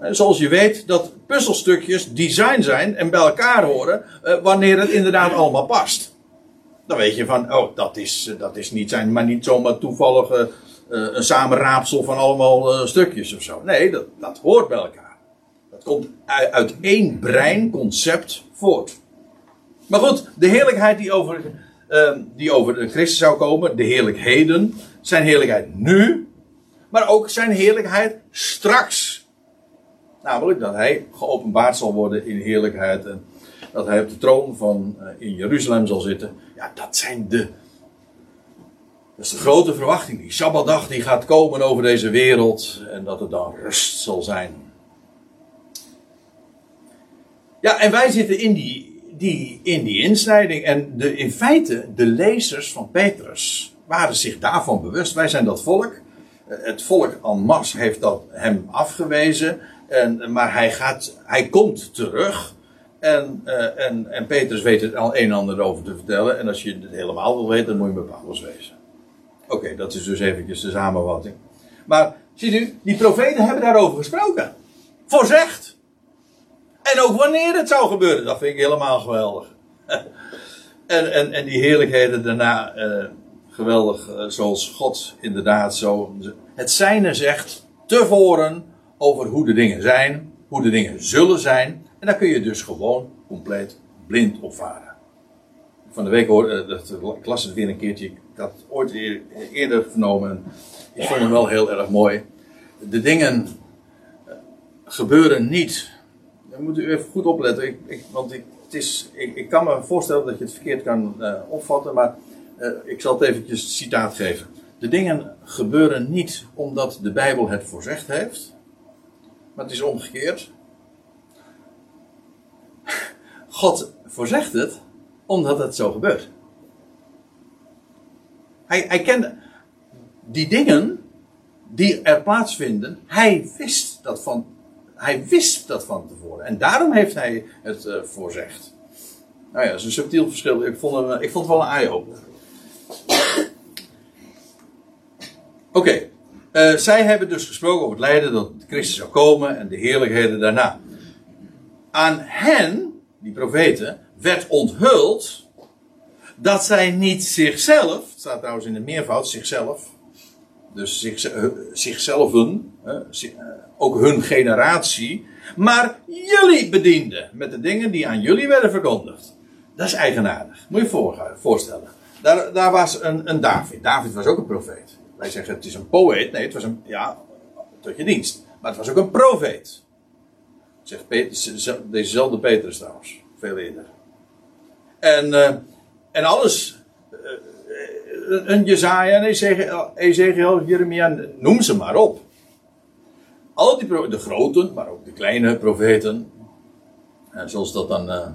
Zoals je weet dat puzzelstukjes design zijn en bij elkaar horen eh, wanneer het inderdaad allemaal past. Dan weet je van, oh, dat is, eh, dat is niet zijn, maar niet zomaar toevallig uh, een samenraapsel van allemaal stukjes of zo. Nee, dat, dat hoort bij elkaar. Dat komt uit, één breinconcept voort. Maar goed, de heerlijkheid die over Ehm, die over de Christus zou komen, de heerlijkheden, zijn heerlijkheid nu, maar ook zijn heerlijkheid straks. Namelijk dat hij geopenbaard zal worden in heerlijkheid en dat hij op de troon van uh, in Jeruzalem zal zitten. Ja, dat zijn de. Dat is de grote verwachting. Die Sabbatdag die gaat komen over deze wereld en dat er dan rust zal zijn. Ja, en wij zitten in die die, in die insnijding. En de, in feite, de lezers van Petrus waren zich daarvan bewust. Wij zijn dat volk. Eh, het volk en masse heeft dat hem afgewezen. En, maar hij, gaat, hij komt terug. En, uh, en, en Petrus weet het al een en ander over te vertellen. En als je het helemaal wil weten, dan moet je bij Paulus wezen. Oké, dat is dus eventjes de samenvatting. Maar ziet u, die profeten hebben daarover gesproken. Voorzegd. En ook wanneer het zou gebeuren, dat vind ik helemaal geweldig. en, en, en die heerlijkheden daarna, uh, geweldig, uh, zoals God inderdaad zo het zijne zegt tevoren over hoe de dingen zijn, hoe de dingen zullen zijn. En daar kun je dus gewoon compleet blind op varen. Van de week hoorde uh, dat, ik las het weer een keertje, ik had het ooit eerder vernomen. Ik vond hem wel heel erg mooi. De dingen gebeuren niet dan moet u even goed opletten. Ik, ik, want ik, het is, ik, ik, kan me voorstellen dat je het verkeerd kan uh, opvatten, maar ik zal het eventjes citaat geven. De dingen gebeuren niet omdat de Bijbel het voorzegd heeft, maar het is omgekeerd. God voorzegt het omdat het zo gebeurt. Hij, hij kende die dingen die er plaatsvinden, hij wist dat van hij wist dat van tevoren. En daarom heeft hij het uh, voorzegd. Nou ja, dat is een subtiel verschil. Ik vond, hem, ik vond het wel een eye-opener. Oké, eh, zij hebben dus gesproken over het lijden dat Christus zou komen en de heerlijkheden daarna. Aan hen, die profeten, werd onthuld dat zij niet zichzelf, staat trouwens in de meervoud, zichzelf, dus zich, eh, zichzelf hun, eh, ook hun generatie, maar jullie bedienden met de dingen die aan jullie werden verkondigd. Dat is eigenaardig. Moet je je voorstellen. Daar, daar was een, een David. David was ook een profeet. Wij zeggen het is een poëet. Nee, het was een, ja, tot je dienst. Maar het was ook een profeet. Zegt dezezelfde Petrus trouwens. Veel eerder. En, uh, en alles. Uh, een Jezaja, een Ezekiel, Ezekiel, Jeremia, noem ze maar op. Al die de grote, maar ook de kleine profeten. Zoals dat dan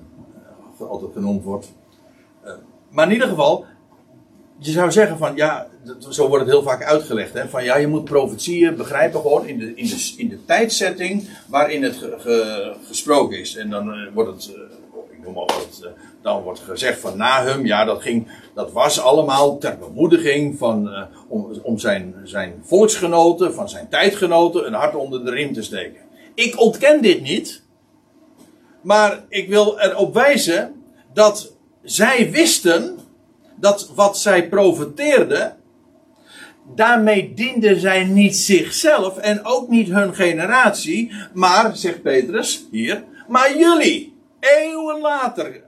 altijd genoemd wordt. maar in ieder geval, je zou zeggen van ja, zo wordt het heel vaak uitgelegd. Hè, van ja, je moet profetieën begrijpen gewoon in de, in de, in de tijdsetting waarin het gesproken is. En dan wordt het, uh, dan wordt gezegd van Nahum, ja, dat, ging, dat was allemaal ter bemoediging van, om, om zijn, zijn volksgenoten, van zijn tijdgenoten, een hart onder de riem te steken. Ik ontken dit niet, maar ik wil erop wijzen dat zij wisten dat wat zij profeteerden, daarmee dienden zij niet zichzelf en ook niet hun generatie, maar, zegt Petrus hier, maar jullie, eeuwen later.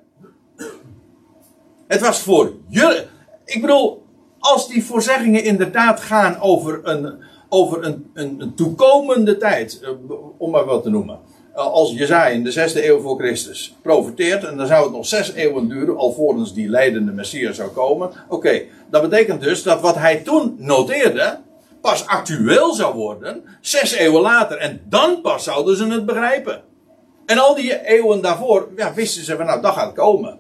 Het was voor jullie. Ik bedoel, als die voorzeggingen inderdaad gaan over een, over een, een, toekomende tijd, eh, om maar wat te noemen eh, als Jezaja in de zesde eeuw voor Christus profeteert, en dan zou het nog zes eeuwen duren alvorens die leidende Messias zou komen. Oké, dat betekent dus dat wat hij toen noteerde, pas actueel zou worden, zes eeuwen later. En dan pas zouden ze het begrijpen. En al die eeuwen daarvoor, ja, wisten ze van nou, dat gaat komen.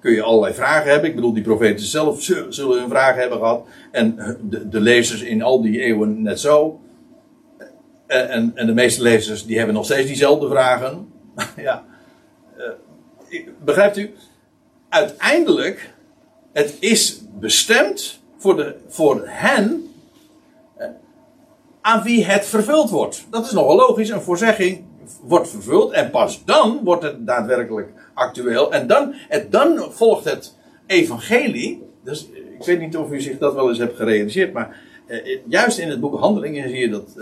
Kun je allerlei vragen hebben. Ik bedoel, die profeten zelf zullen hun vragen hebben gehad. En de, de lezers in al die eeuwen net zo. Eh, en, en de meeste lezers die hebben nog steeds diezelfde vragen. ja. Uh, begrijpt u? Uiteindelijk, het is bestemd voor, de, voor hen uh, aan wie het vervuld wordt. Dat is nogal logisch. Een voorzegging wordt vervuld en pas dan wordt het daadwerkelijk actueel. En dan, en dan volgt het evangelie. Dus ik weet niet of u zich dat wel eens hebt gerealiseerd, maar juist in het boek Handelingen zie je dat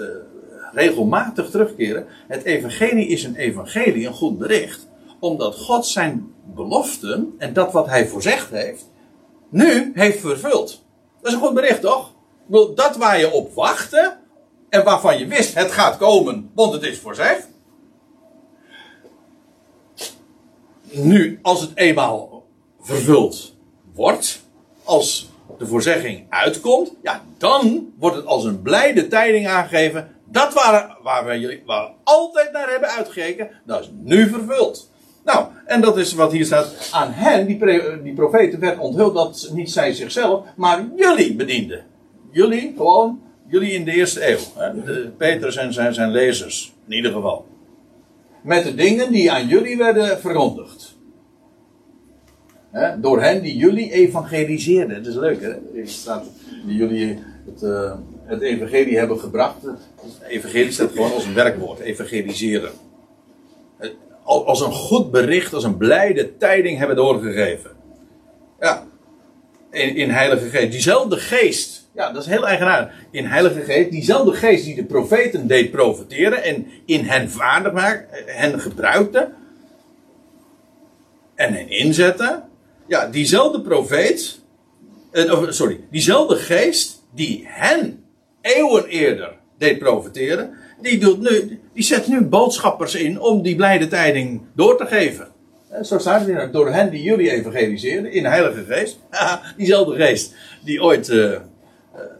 regelmatig terugkeren. Het evangelie is een evangelie, een goed bericht. Omdat God zijn beloften en dat wat hij voorzegd heeft, nu heeft vervuld. Dat is een goed bericht, toch? Dat waar je op wachtte en waarvan je wist het gaat komen, want het is voorzegd. Nu, als het eenmaal vervuld wordt, als de voorzegging uitkomt, ja, dan wordt het als een blijde tijding aangegeven. Dat waren, waar, we, waar we altijd naar hebben uitgekeken, dat is nu vervuld. Nou, en dat is wat hier staat. Aan hen, die, die profeten, werd onthuld dat niet zij zichzelf, maar jullie bedienden. Jullie, gewoon, jullie in de eerste eeuw. Hè? Petrus en zijn, zijn lezers, in ieder geval. Met de dingen die aan jullie werden verkondigd. Hè? Door hen die jullie evangeliseerden. Dat is leuk, hè? Die jullie het, uh, het evangelie hebben gebracht. Evangelie staat gewoon als een werkwoord, evangeliseren. Als een goed bericht, als een blijde tijding hebben doorgegeven. Ja, in, Heilige Geest. Diezelfde geest, ja, dat is heel eigenaardig. In Heilige Geest, diezelfde geest die de profeten deed profeteren en in hen vaardig maakte, hen gebruikte en hen inzette. Ja, diezelfde profeet, eh, sorry, diezelfde geest die hen eeuwen eerder deed profiteren, die, doet nu, die zet nu boodschappers in om die blijde tijding door te geven. Zo staat het in, door hen die jullie evangeliseren in de Heilige Geest. diezelfde geest die ooit uh,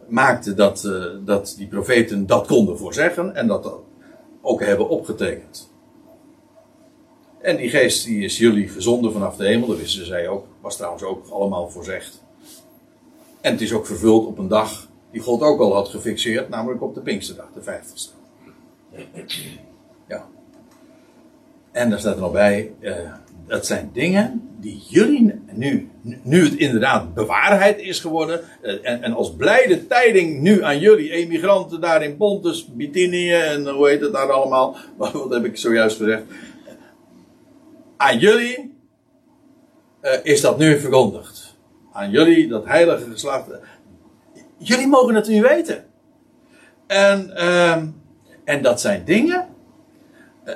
maakte dat, dat die profeten dat konden voorzeggen en dat ook hebben opgetekend. En die geest die is jullie gezonden vanaf de hemel, dat wisten zij ook, was trouwens ook allemaal voorzegd. En het is ook vervuld op een dag die God ook al had gefixeerd, namelijk op de Pinksterdag, de 50ste. Ja. En daar staat er nog bij, dat zijn dingen die jullie nu, nu het inderdaad bewaarheid is geworden. eh, En, en als blijde tijding nu aan jullie emigranten daar in Pontus, Bithynië en hoe heet het daar allemaal. Wat heb ik zojuist gezegd? Aan jullie eh, is dat nu verkondigd. Aan jullie, dat heilige geslacht. Jullie mogen het nu weten. En, ehm, en dat zijn dingen.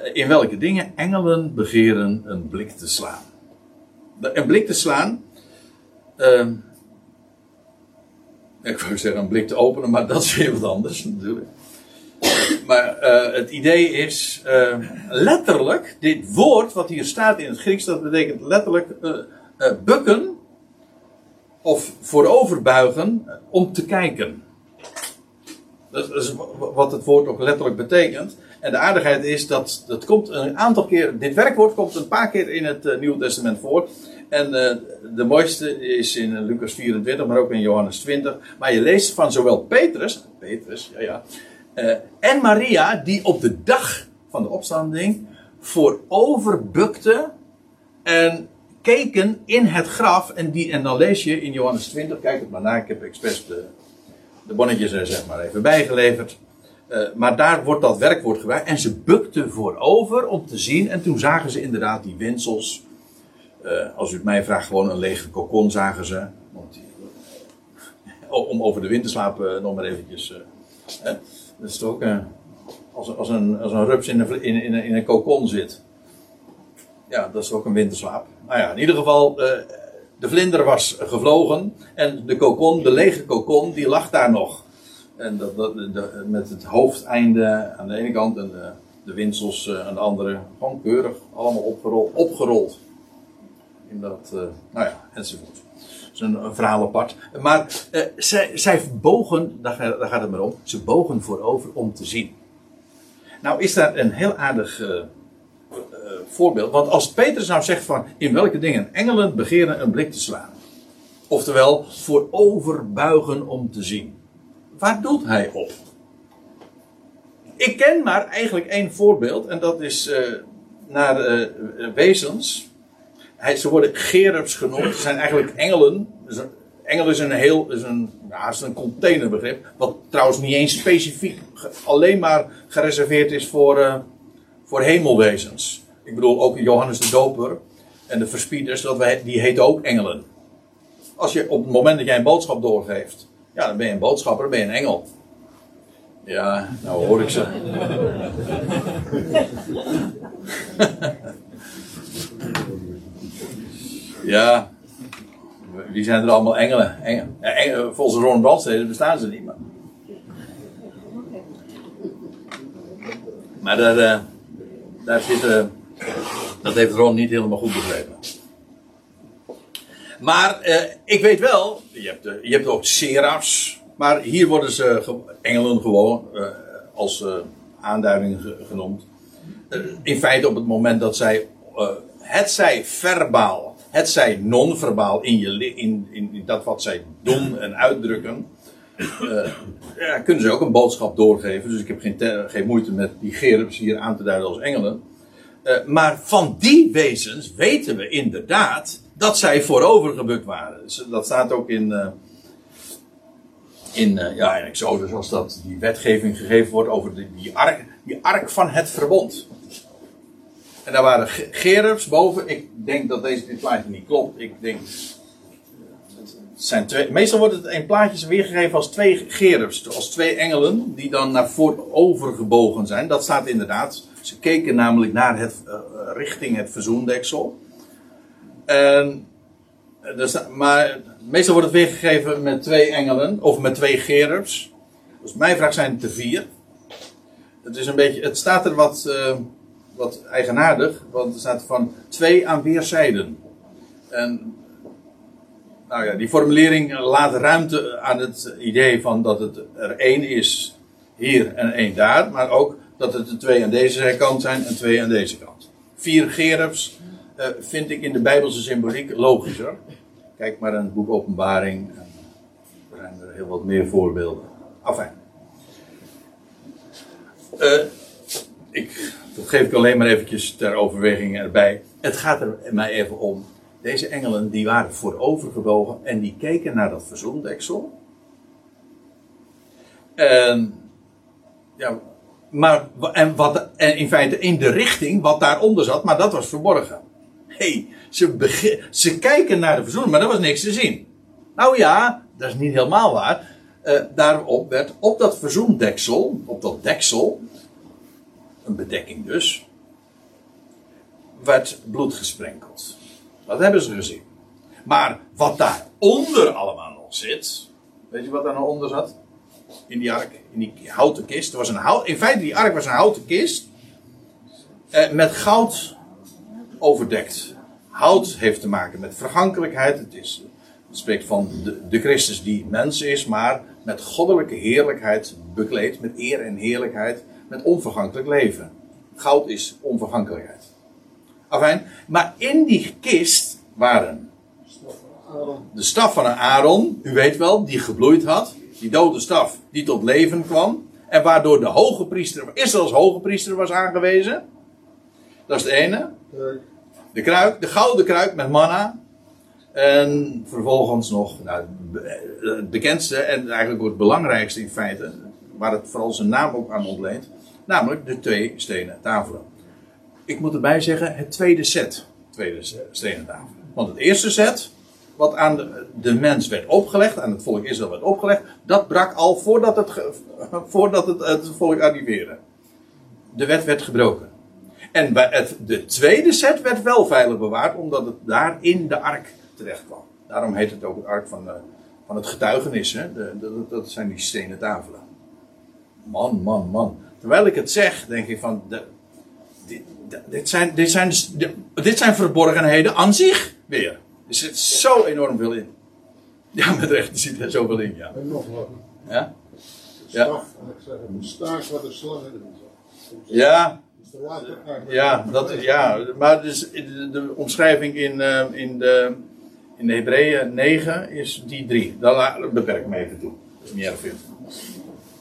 Eh, in welke dingen engelen begeren een blik te slaan. Een blik te slaan. ehm, ik wou zeggen een blik te openen, maar dat is weer wat anders natuurlijk. Maar eh, het idee is eh, letterlijk, dit woord wat hier staat in het Grieks, dat betekent letterlijk eh, bukken of vooroverbuigen om te kijken. Dat is wat het woord ook letterlijk betekent. En de aardigheid is dat dat komt een aantal keer, dit werkwoord komt een paar keer in het uh, Nieuwe Testament voor. En uh, de mooiste is in Lucas 24, maar ook in Johannes 20. Maar je leest van zowel Petrus, Petrus, ja ja, en Maria, die op de dag van de opstanding voorover bukte en keken in het graf. En, die, en dan lees je in Johannes 20, kijk het maar na, ik heb expres de, de bonnetjes er zeg maar even bijgeleverd. Uh, maar daar wordt dat werkwoord gebruikt. En ze bukten voorover om te zien. En toen zagen ze inderdaad die winsels. Uh, als u het mij vraagt, gewoon een lege kokon zagen ze. Om over de te slapen, nog maar eventjes. Dat is toch ook als, als, een, als een rups in een, in, in, in een kokon zit. Ja, dat is ook een winterslaap. Nou ja, in ieder geval, de vlinder was gevlogen. En de kokon, de lege kokon, die lag daar nog. En met het hoofdeinde aan de ene kant en de, de winsels uh, aan de andere. Gewoon keurig, allemaal opgerold. opgerold. In dat, uh, nou ja, enzovoort. Dat is een, een verhaal apart. Maar uh, zij, zij bogen, daar, daar, gaat het maar om, ze bogen voorover om te zien. Nou is daar een heel aardig voorbeeld. Want als Petrus nou zegt van, in welke dingen engelen begeren een blik te slaan. Oftewel, voorover buigen om te zien. Waar doelt hij op? Ik ken maar eigenlijk één voorbeeld, en dat is uh, naar uh, wezens. Hij, ze worden gerubs genoemd, ze zijn eigenlijk engelen. Dus een, engel is een heel, is een, ja, is een containerbegrip, wat trouwens niet eens specifiek alleen maar gereserveerd is voor, voor hemelwezens. Ik bedoel ook Johannes de Doper en de verspieders, dat die heten ook engelen. Als je op het moment dat jij een boodschap doorgeeft, ja, dan ben je een boodschapper, dan ben je een engel. Ja, nou hoor ik ze. ja, wie zijn er allemaal engelen? engelen. engelen volgens Ron Brandstede bestaan ze niet, maar. Maar daar, uh, daar zit, dat heeft Ron niet helemaal goed begrepen. Maar uh, ik weet wel, je hebt, uh, je hebt ook serafs, maar hier worden ze ge engelen gewoon uh, als aanduiding ge genoemd. in feite op het moment dat zij, het zij verbaal, het zij non-verbaal in, je, in, in dat wat zij doen en uitdrukken, ja, kunnen ze ook een boodschap doorgeven. Dus ik heb geen, geen moeite met die gerubs hier aan te duiden als engelen. maar van die wezens weten we inderdaad dat zij voorover gebukt waren. Dat staat ook in, uh, in, uh, ja, in Exodus, als dat die wetgeving gegeven wordt over die, die, ark, die ark van het verbond. En daar waren gerubs boven. Ik denk dat deze dit plaatje niet klopt. Ik denk. Het zijn twee, meestal wordt het in plaatjes weergegeven als twee gerubs. Als twee engelen die dan naar voorover gebogen zijn. Dat staat inderdaad. Ze keken namelijk naar het, richting het verzoendeksel. En, dus, maar meestal wordt het weergegeven met twee engelen of met twee gerubs. Dus mijn vraag zijn het er vier. Het, is een beetje, het staat er wat, uh, wat eigenaardig, want er staat van twee aan weerszijden. En nou ja, die formulering laat ruimte aan het idee van dat het er één is hier en één daar, maar ook dat het er twee aan deze kant zijn en twee aan deze kant. Vier gerubs uh, vind ik in de Bijbelse symboliek logischer. Kijk maar aan het boek Openbaring. Er zijn er heel wat meer voorbeelden. Enfin. Uh, ik, dat geef ik alleen maar eventjes ter overweging erbij. Het gaat er mij even om. deze engelen die waren voorovergebogen en die keken naar dat verzoendeksel. En, ja, maar, en, wat, en in feite in de richting wat daaronder zat, maar dat was verborgen. Hey, ze, ze kijken naar de verzoening, maar er was niks te zien. Nou ja, dat is niet helemaal waar. Uh, daarop werd op dat verzoendeksel, op dat deksel, een bedekking dus, werd bloed gesprenkeld. Dat hebben ze gezien. Maar wat daaronder allemaal nog zit, weet je wat daar nog onder zat? In die ark, in die houten kist. Was een hout, in feite, die ark was een houten kist. Eh, met goud overdekt. Hout heeft te maken met vergankelijkheid. Het, is, het spreekt van de, Christus die mens is, maar met goddelijke heerlijkheid bekleed. Met eer en heerlijkheid. Met onvergankelijk leven. Goud is onvergankelijkheid. Afijn, maar in die kist waren de staf van een Aaron, u weet wel, die gebloeid had. Die dode staf die tot leven kwam. En waardoor de hoge priester, Israëls hoge priester was aangewezen. Dat is het ene. De kruik, de gouden kruik met manna. En vervolgens nog, nou, het bekendste en eigenlijk ook het belangrijkste in feite, waar het vooral zijn naam ook aan ontleent, namelijk de twee stenen tafelen. Ik moet erbij zeggen, het tweede set, tweede stenen tafelen. Want het eerste set, wat aan de, de, mens werd opgelegd, aan het volk Israël werd opgelegd, dat brak al voordat het, voordat het, het volk arriveerde. De wet werd gebroken. En bij het, de tweede set werd wel veilig bewaard, omdat het daar in de ark terecht kwam. Daarom heet het ook het ark van, de, van het getuigenis. Hè? De, dat zijn die stenen tafelen. Man, man, man. Terwijl ik het zeg, denk ik van. De, dit, dit, zijn, dit, zijn, dus- dit zijn verborgenheden aan zich weer. Er zit zo enorm veel in. Ja, met recht, er zit er zoveel in, ja. En nog wat. Ja? Ja. Staf, ik zeg, staart wat een slang in Ja. Ja, dat, ja, maar dus de, de omschrijving in, uh, in de, in de Hebreeën 9 is die drie. Daar beperk ik me even toe. Dat is.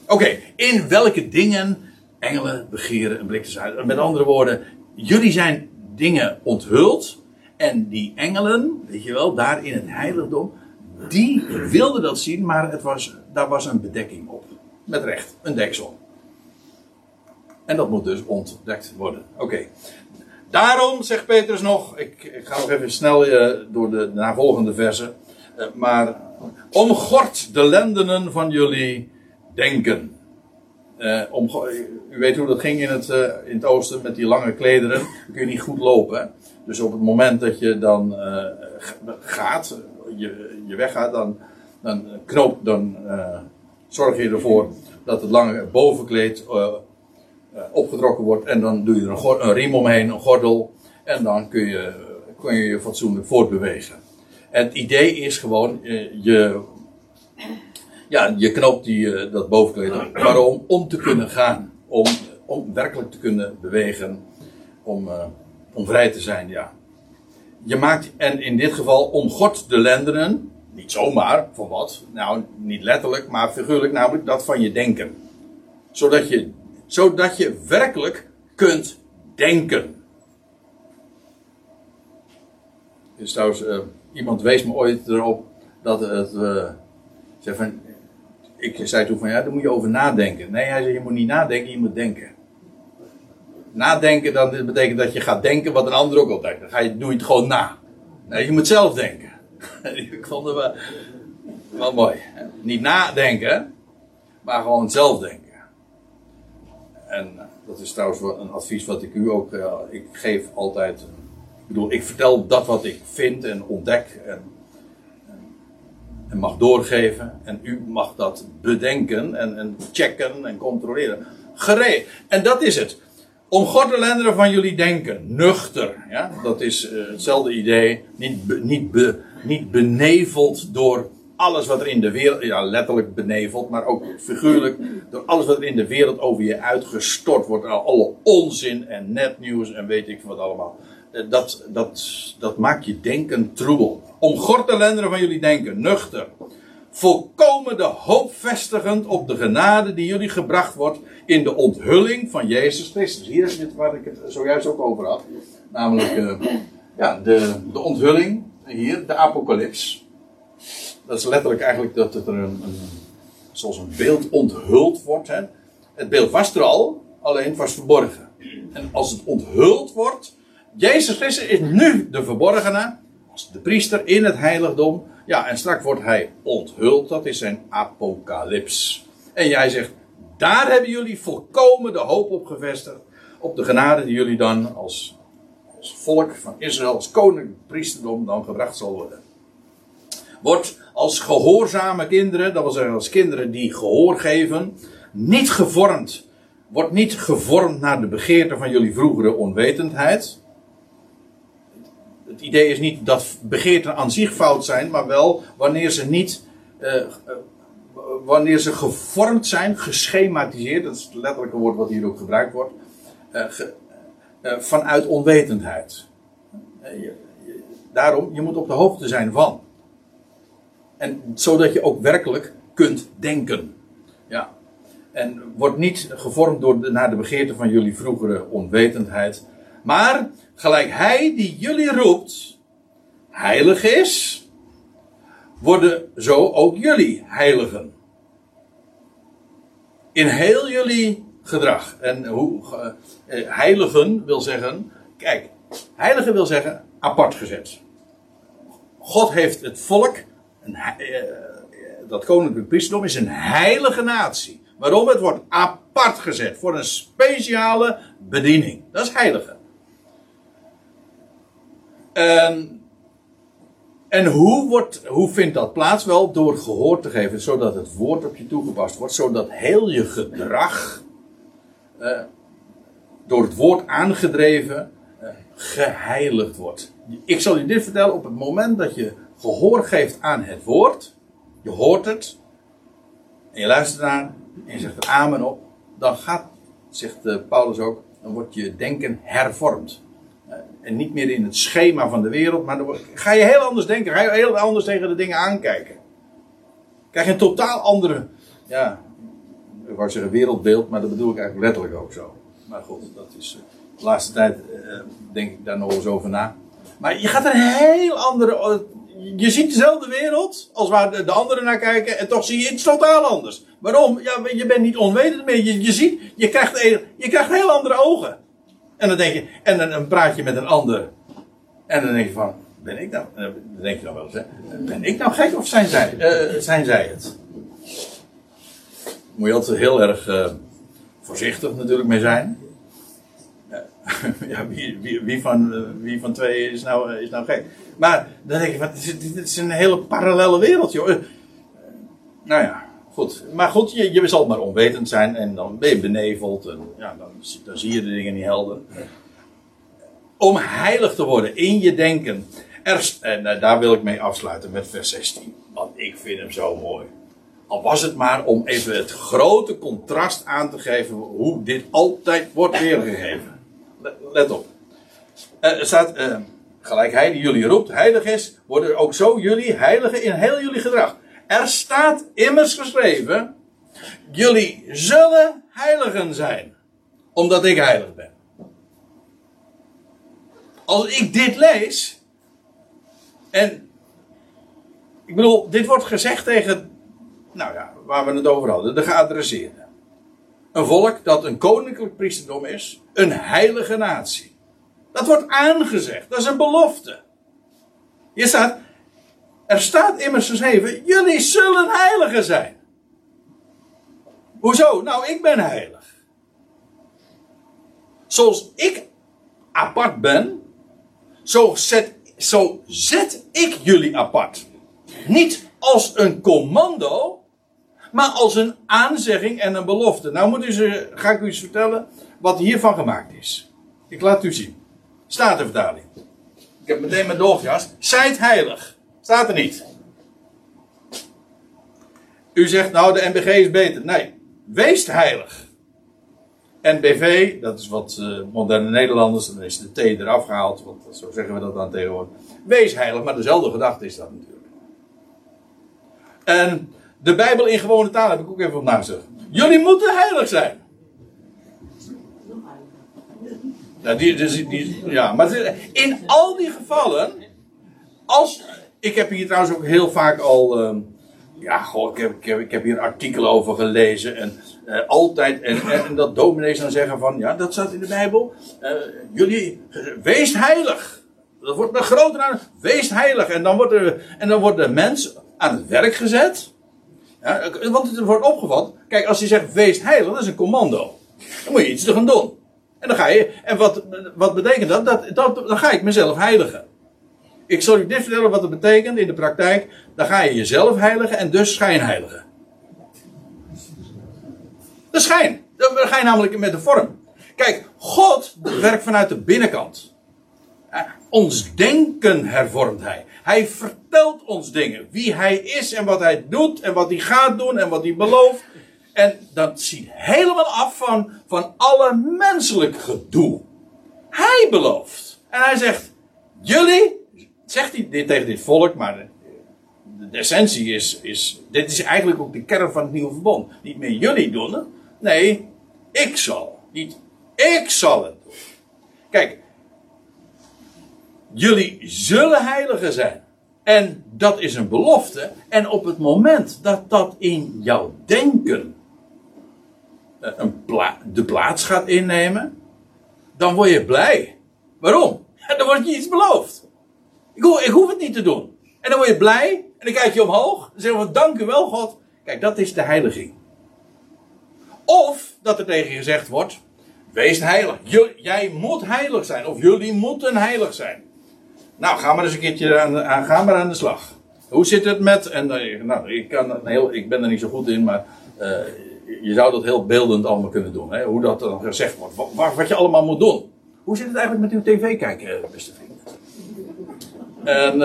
Oké, in welke dingen engelen begeren een blik? Met andere woorden, jullie zijn dingen onthuld. En die engelen, weet je wel, daar in het heiligdom, die wilden dat zien, maar het was, daar was een bedekking op. Met recht, een deksel. En dat moet dus ontdekt worden. Oké. Daarom, zegt Petrus nog, ik, ik ga nog even snel uh, door de navolgende versen. Uh, maar omgort de lendenen van jullie denken. Uh, om, u weet hoe dat ging in het, in het oosten met die lange klederen. Dan kun je niet goed lopen. Dus op het moment dat je dan gaat, je, je weggaat, dan, dan knoop, dan zorg je ervoor dat het lange bovenkleed opgetrokken wordt. En dan doe je er een, een, riem omheen, een gordel. En dan kun je kun je, je fatsoenlijk voortbewegen. En het idee is gewoon, uh, je, ja, je knoopt die, uh, dat bovenkleed op. Waarom? Om te kunnen gaan. Om, om werkelijk te kunnen bewegen. Om, om vrij te zijn, ja. Je maakt, en in dit geval, omgort de lendenen. Niet zomaar, van wat? Nou, niet letterlijk, maar figuurlijk, namelijk dat van je denken. Zodat je zodat je werkelijk kunt denken. Dus trouwens, uh, iemand wees me ooit erop dat het. Van, ik zei toen van ja, daar moet je over nadenken. Nee, hij zei je moet niet nadenken, je moet denken. Nadenken, dat betekent dat je gaat denken wat een ander ook al denkt. Dan ga je, doe je het gewoon na. Nee, je moet zelf denken. ik vond het wel, wel mooi. Niet nadenken, maar gewoon zelf denken. En eh, dat is trouwens een advies wat ik u ook. Uh, ik geef altijd. Ik bedoel, ik vertel dat wat ik vind en ontdek. En, en, mag doorgeven. En u mag dat bedenken en, en checken en controleren. Gereed. En dat is het. Om gordelenderen van jullie denken. Nuchter. Ja? Dat is uh, hetzelfde idee. Niet, be, niet, niet beneveld door alles wat er in de wereld, ja letterlijk beneveld, maar ook figuurlijk, door alles wat er in de wereld over je uitgestort wordt, alle onzin en netnieuws en weet ik wat allemaal. Eh, dat, dat, dat maakt je denken troebel. Om de lenderen van jullie denken, nuchter. Volkomen de hoop vestigend op de genade die jullie gebracht wordt in de onthulling van Jezus Christus. Hier is dit waar ik het zojuist ook over had. Namelijk uh, ja, de, de onthulling hier, de apocalyps. Dat is letterlijk eigenlijk dat het er een, een zoals een beeld onthuld wordt. Hè. Het beeld was er al, alleen het was verborgen. En als het onthuld wordt, Jezus Christus is nu de verborgene, als de priester in het heiligdom. Ja, en straks wordt hij onthuld, dat is zijn apocalyps. En jij zegt, daar hebben jullie volkomen de hoop op gevestigd. Op de genade die jullie dan als, als volk van Israël, als koninklijk priesterdom dan gebracht zal worden. Wordt als gehoorzame kinderen, dat wil zeggen als kinderen die gehoor geven, niet gevormd. Wordt niet gevormd naar de begeerte van jullie vroegere onwetendheid. Het idee is niet dat begeerten aan zich fout zijn, maar wel wanneer ze niet. Uh, wanneer ze gevormd zijn, geschematiseerd, dat is het letterlijke woord wat hier ook gebruikt wordt, uh, vanuit onwetendheid. Daarom, je moet op de hoogte zijn van. En zodat je ook werkelijk kunt denken. Ja. En wordt niet gevormd door naar de begeerte van jullie vroegere onwetendheid. Maar gelijk hij die jullie roept, heilig is, worden zo ook jullie heiligen. In heel jullie gedrag. En hoe, uh, heiligen wil zeggen, kijk, heiligen wil zeggen apart gezet. God heeft het volk een, uh, dat koninklijk priesterdom is een heilige natie. Waarom? Het wordt apart gezet voor een speciale bediening. Dat is heilige. En, en hoe, wordt, hoe vindt dat plaats? Wel door gehoor te geven, zodat het woord op je toegepast wordt, zodat heel je gedrag uh, door het woord aangedreven geheiligd wordt. Ik zal je dit vertellen op het moment dat je gehoor geeft aan het woord, je hoort het, en je luistert naar en je zegt amen op, dan gaat, zegt uh, Paulus ook, dan wordt je denken hervormd. Uh, en niet meer in het schema van de wereld, maar dan ga je heel anders denken, ga je heel anders tegen de dingen aankijken. Krijg je een totaal andere, ja, ik wou zeggen wereldbeeld, maar dat bedoel ik eigenlijk letterlijk ook zo. Maar goed, dat is, uh, de laatste tijd denk ik daar nog eens over na. Maar je gaat een heel andere je ziet dezelfde wereld als waar de, anderen naar kijken en toch zie je iets totaal anders. Waarom? Ja, je bent niet onwetend meer. Je, ziet, je krijgt, je krijgt heel andere ogen. En dan denk je, en dan, praat je met een ander. En dan denk je van, ben ik nou, dan denk je dan wel ben ik nou gek of zijn zij, uh, zijn zij het? Moet je altijd heel erg uh, voorzichtig natuurlijk mee zijn. ja, wie, wie, wie, van, wie van twee is nou, is nou gek? Maar dan denk je, wat, dit is een hele parallele wereld, joh. Nou ja, goed. Maar goed, je, je zal maar onwetend zijn en dan ben je beneveld. En ja, dan, dan zie je de dingen niet helder. Om heilig te worden in je denken. Er, en daar wil ik mee afsluiten met vers 16. Want ik vind hem zo mooi. Al was het maar om even het grote contrast aan te geven hoe dit altijd wordt weergegeven. Let op. Uh, er staat, uh, gelijk hij die jullie roept heilig is, worden ook zo jullie heiligen in heel jullie gedrag. Er staat immers geschreven, jullie zullen heiligen zijn, omdat ik heilig ben. Als ik dit lees, en ik bedoel, dit wordt gezegd tegen, nou ja, waar we het over hadden, de geadresseerden. Een volk dat een koninklijk priesterdom is, een heilige natie. Dat wordt aangezegd, dat is een belofte. Hier staat, er staat immers geschreven, jullie zullen heiligen zijn. Hoezo? Nou, ik ben heilig. Zoals ik apart ben, zo zet, zo zet ik jullie apart. Niet als een commando, maar als een aanzegging en een belofte. Nou moet u ze, ga ik u eens vertellen wat hiervan gemaakt is. Ik laat u zien. Staat de vertaling. Ik heb meteen mijn dolfjas. Zijt heilig. Staat er niet. U zegt nou de NBG is beter. Nee. Wees heilig. NBV, dat is wat uh, moderne Nederlanders, dan is de T eraf gehaald, want zo zeggen we dat dan tegenwoordig. Wees heilig, maar dezelfde gedachte is dat natuurlijk. En de Bijbel in gewone taal heb ik ook even op nagedacht. Jullie moeten heilig zijn. Ja, die, die, ja, maar in al die gevallen als, ik heb hier trouwens ook heel vaak al, ehm, ja, ik heb, ik, heb, ik hier artikelen over gelezen en eh, altijd, en, en, dat dominees dan zeggen van, ja, dat staat in de Bijbel, eh, jullie, wees heilig. Dat wordt een grote naam, wees heilig. En dan wordt, en dan wordt de mens aan het werk gezet. Ja, want het wordt opgevat. Kijk, als je zegt wees heilig, dat is een commando. Dan moet je iets te gaan doen. En dan ga je. En wat, wat betekent dat? dat, dat dan ga ik mezelf heiligen. Ik zal u dit vertellen wat het betekent in de praktijk. Dan ga je jezelf heiligen en dus schijn heiligen. De schijn. Dan ga je namelijk met de vorm. Kijk, God werkt vanuit de binnenkant. Ons denken hervormt hij. Hij vertelt ons dingen. Wie hij is en wat hij doet en wat hij gaat doen en wat hij belooft. En dat ziet helemaal af van, van alle menselijk gedoe. Hij belooft. En hij zegt, jullie, zegt hij dit tegen dit volk, maar de, essentie is, is, dit is eigenlijk ook de kern van het nieuwe verbond. Niet meer jullie doen, nee, ik zal. Niet ik zal het doen. Kijk, jullie zullen heiligen zijn. En dat is een belofte. En op het moment dat dat in jouw denken eh, een de plaats gaat innemen, dan word je blij. Waarom? Dan wordt je iets beloofd. Ik, hoef het niet te doen. En dan word je blij. En dan kijk je omhoog. Dan zeggen we dank u wel God. Kijk, dat is de heiliging. Of dat er tegen je gezegd wordt. Wees heilig. Jij moet heilig zijn. Of jullie moeten heilig zijn. Nou, ga maar eens een keertje aan, aan, ga maar aan de slag. Hoe zit het met. En, uh, nou, ik, kan, heel, ik ben er niet zo goed in, maar. Uh, je zou dat heel beeldend allemaal kunnen doen. Hè? Hoe dat dan gezegd wordt. Wat, wat, je allemaal moet doen. Hoe zit het eigenlijk met uw tv kijken, eh, beste vriend? En.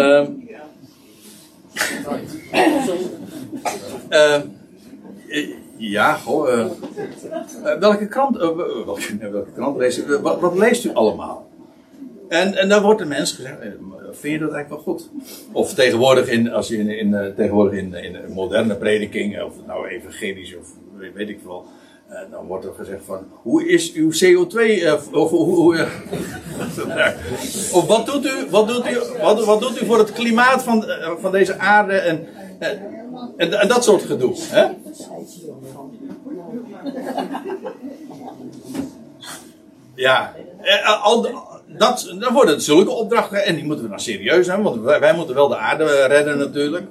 Uh, ja, goh. welke krant, welke krant leest u? Wat, leest u allemaal? En, en dan wordt de mens gezegd, vind je dat eigenlijk wel goed? Of tegenwoordig in, als je in, in, tegenwoordig in, in moderne predikingen, of nou evangelisch of weet ik wel. Dan wordt er gezegd van, hoe is uw CO2, uh, eh, of, hoe, of wat doet u, wat doet u, wat, wat doet u voor het klimaat van, van deze aarde en, en, en, dat soort gedoe. Hè? Ja, al, dat, dan worden het zulke opdrachten en die moeten we dan serieus zijn, want wij, moeten wel de aarde redden natuurlijk.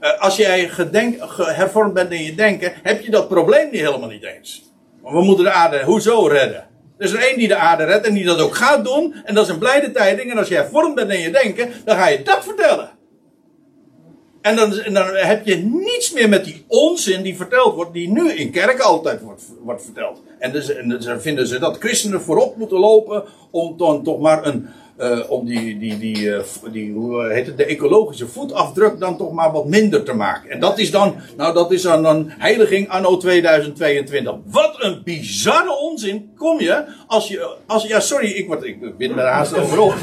Uh, als jij gedenk, hervormd bent in je denken, heb je dat probleem niet helemaal niet eens. We moeten de aarde hoezo redden? Er is er één die de aarde redt en die dat ook gaat doen. En dat is een blijde tijding. En als je hervormd bent in je denken, dan ga je dat vertellen. En dan, en dan heb je niets meer met die onzin die verteld wordt, die nu in kerken altijd wordt, wordt verteld. En, dus, en dus vinden ze dat christenen voorop moeten lopen om dan toch maar een, uh, om die, die, die, uh, die, hoe heet het, de ecologische voetafdruk dan toch maar wat minder te maken. En dat is dan, nou dat is dan een heiliging anno 2022. Wat een bizarre onzin kom je als je, als, ja sorry, ik, word, ik ben er haast overop.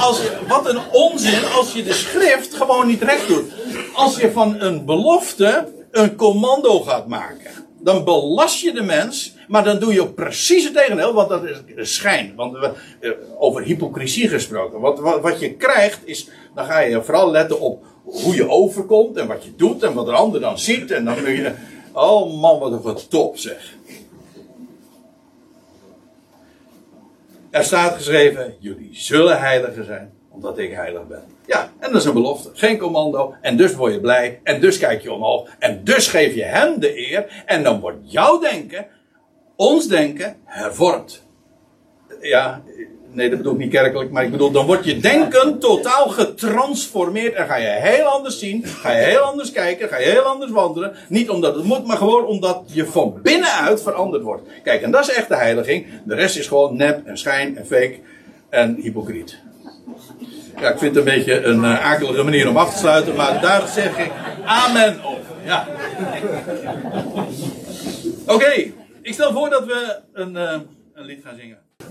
Als je, wat een onzin als je de schrift gewoon niet recht doet. Als je van een belofte een commando gaat maken. Dan belast je de mens maar dan doe je ook precies het tegendeel, want dat is schijn. Want we, eh, over hypocrisie gesproken. Wat, wat, wat, je krijgt is, dan ga je vooral letten op hoe je overkomt en wat je doet en wat de ander dan ziet. En dan kun je, oh man, wat een top zeg. Er staat geschreven, jullie zullen heiligen zijn, omdat ik heilig ben. Ja, en dat is een belofte. Geen commando. En dus word je blij. En dus kijk je omhoog. En dus geef je hem de eer. En dan wordt jouw denken ons denken hervormd. Ja, nee, dat bedoel ik niet kerkelijk, maar ik bedoel, dan wordt je denken totaal getransformeerd en ga je heel anders zien, ga je heel anders kijken, ga je heel anders wandelen. Niet omdat het moet, maar gewoon omdat je van binnenuit veranderd wordt. Kijk, en dat is echt de heiliging. De rest is gewoon nep en schijn en fake en hypocriet. Ja, ik vind het een beetje een uh, akelige manier om af te sluiten, maar daar zeg ik amen op. Ja. Oké. Ik stel voor dat we een, uh, een lied gaan zingen.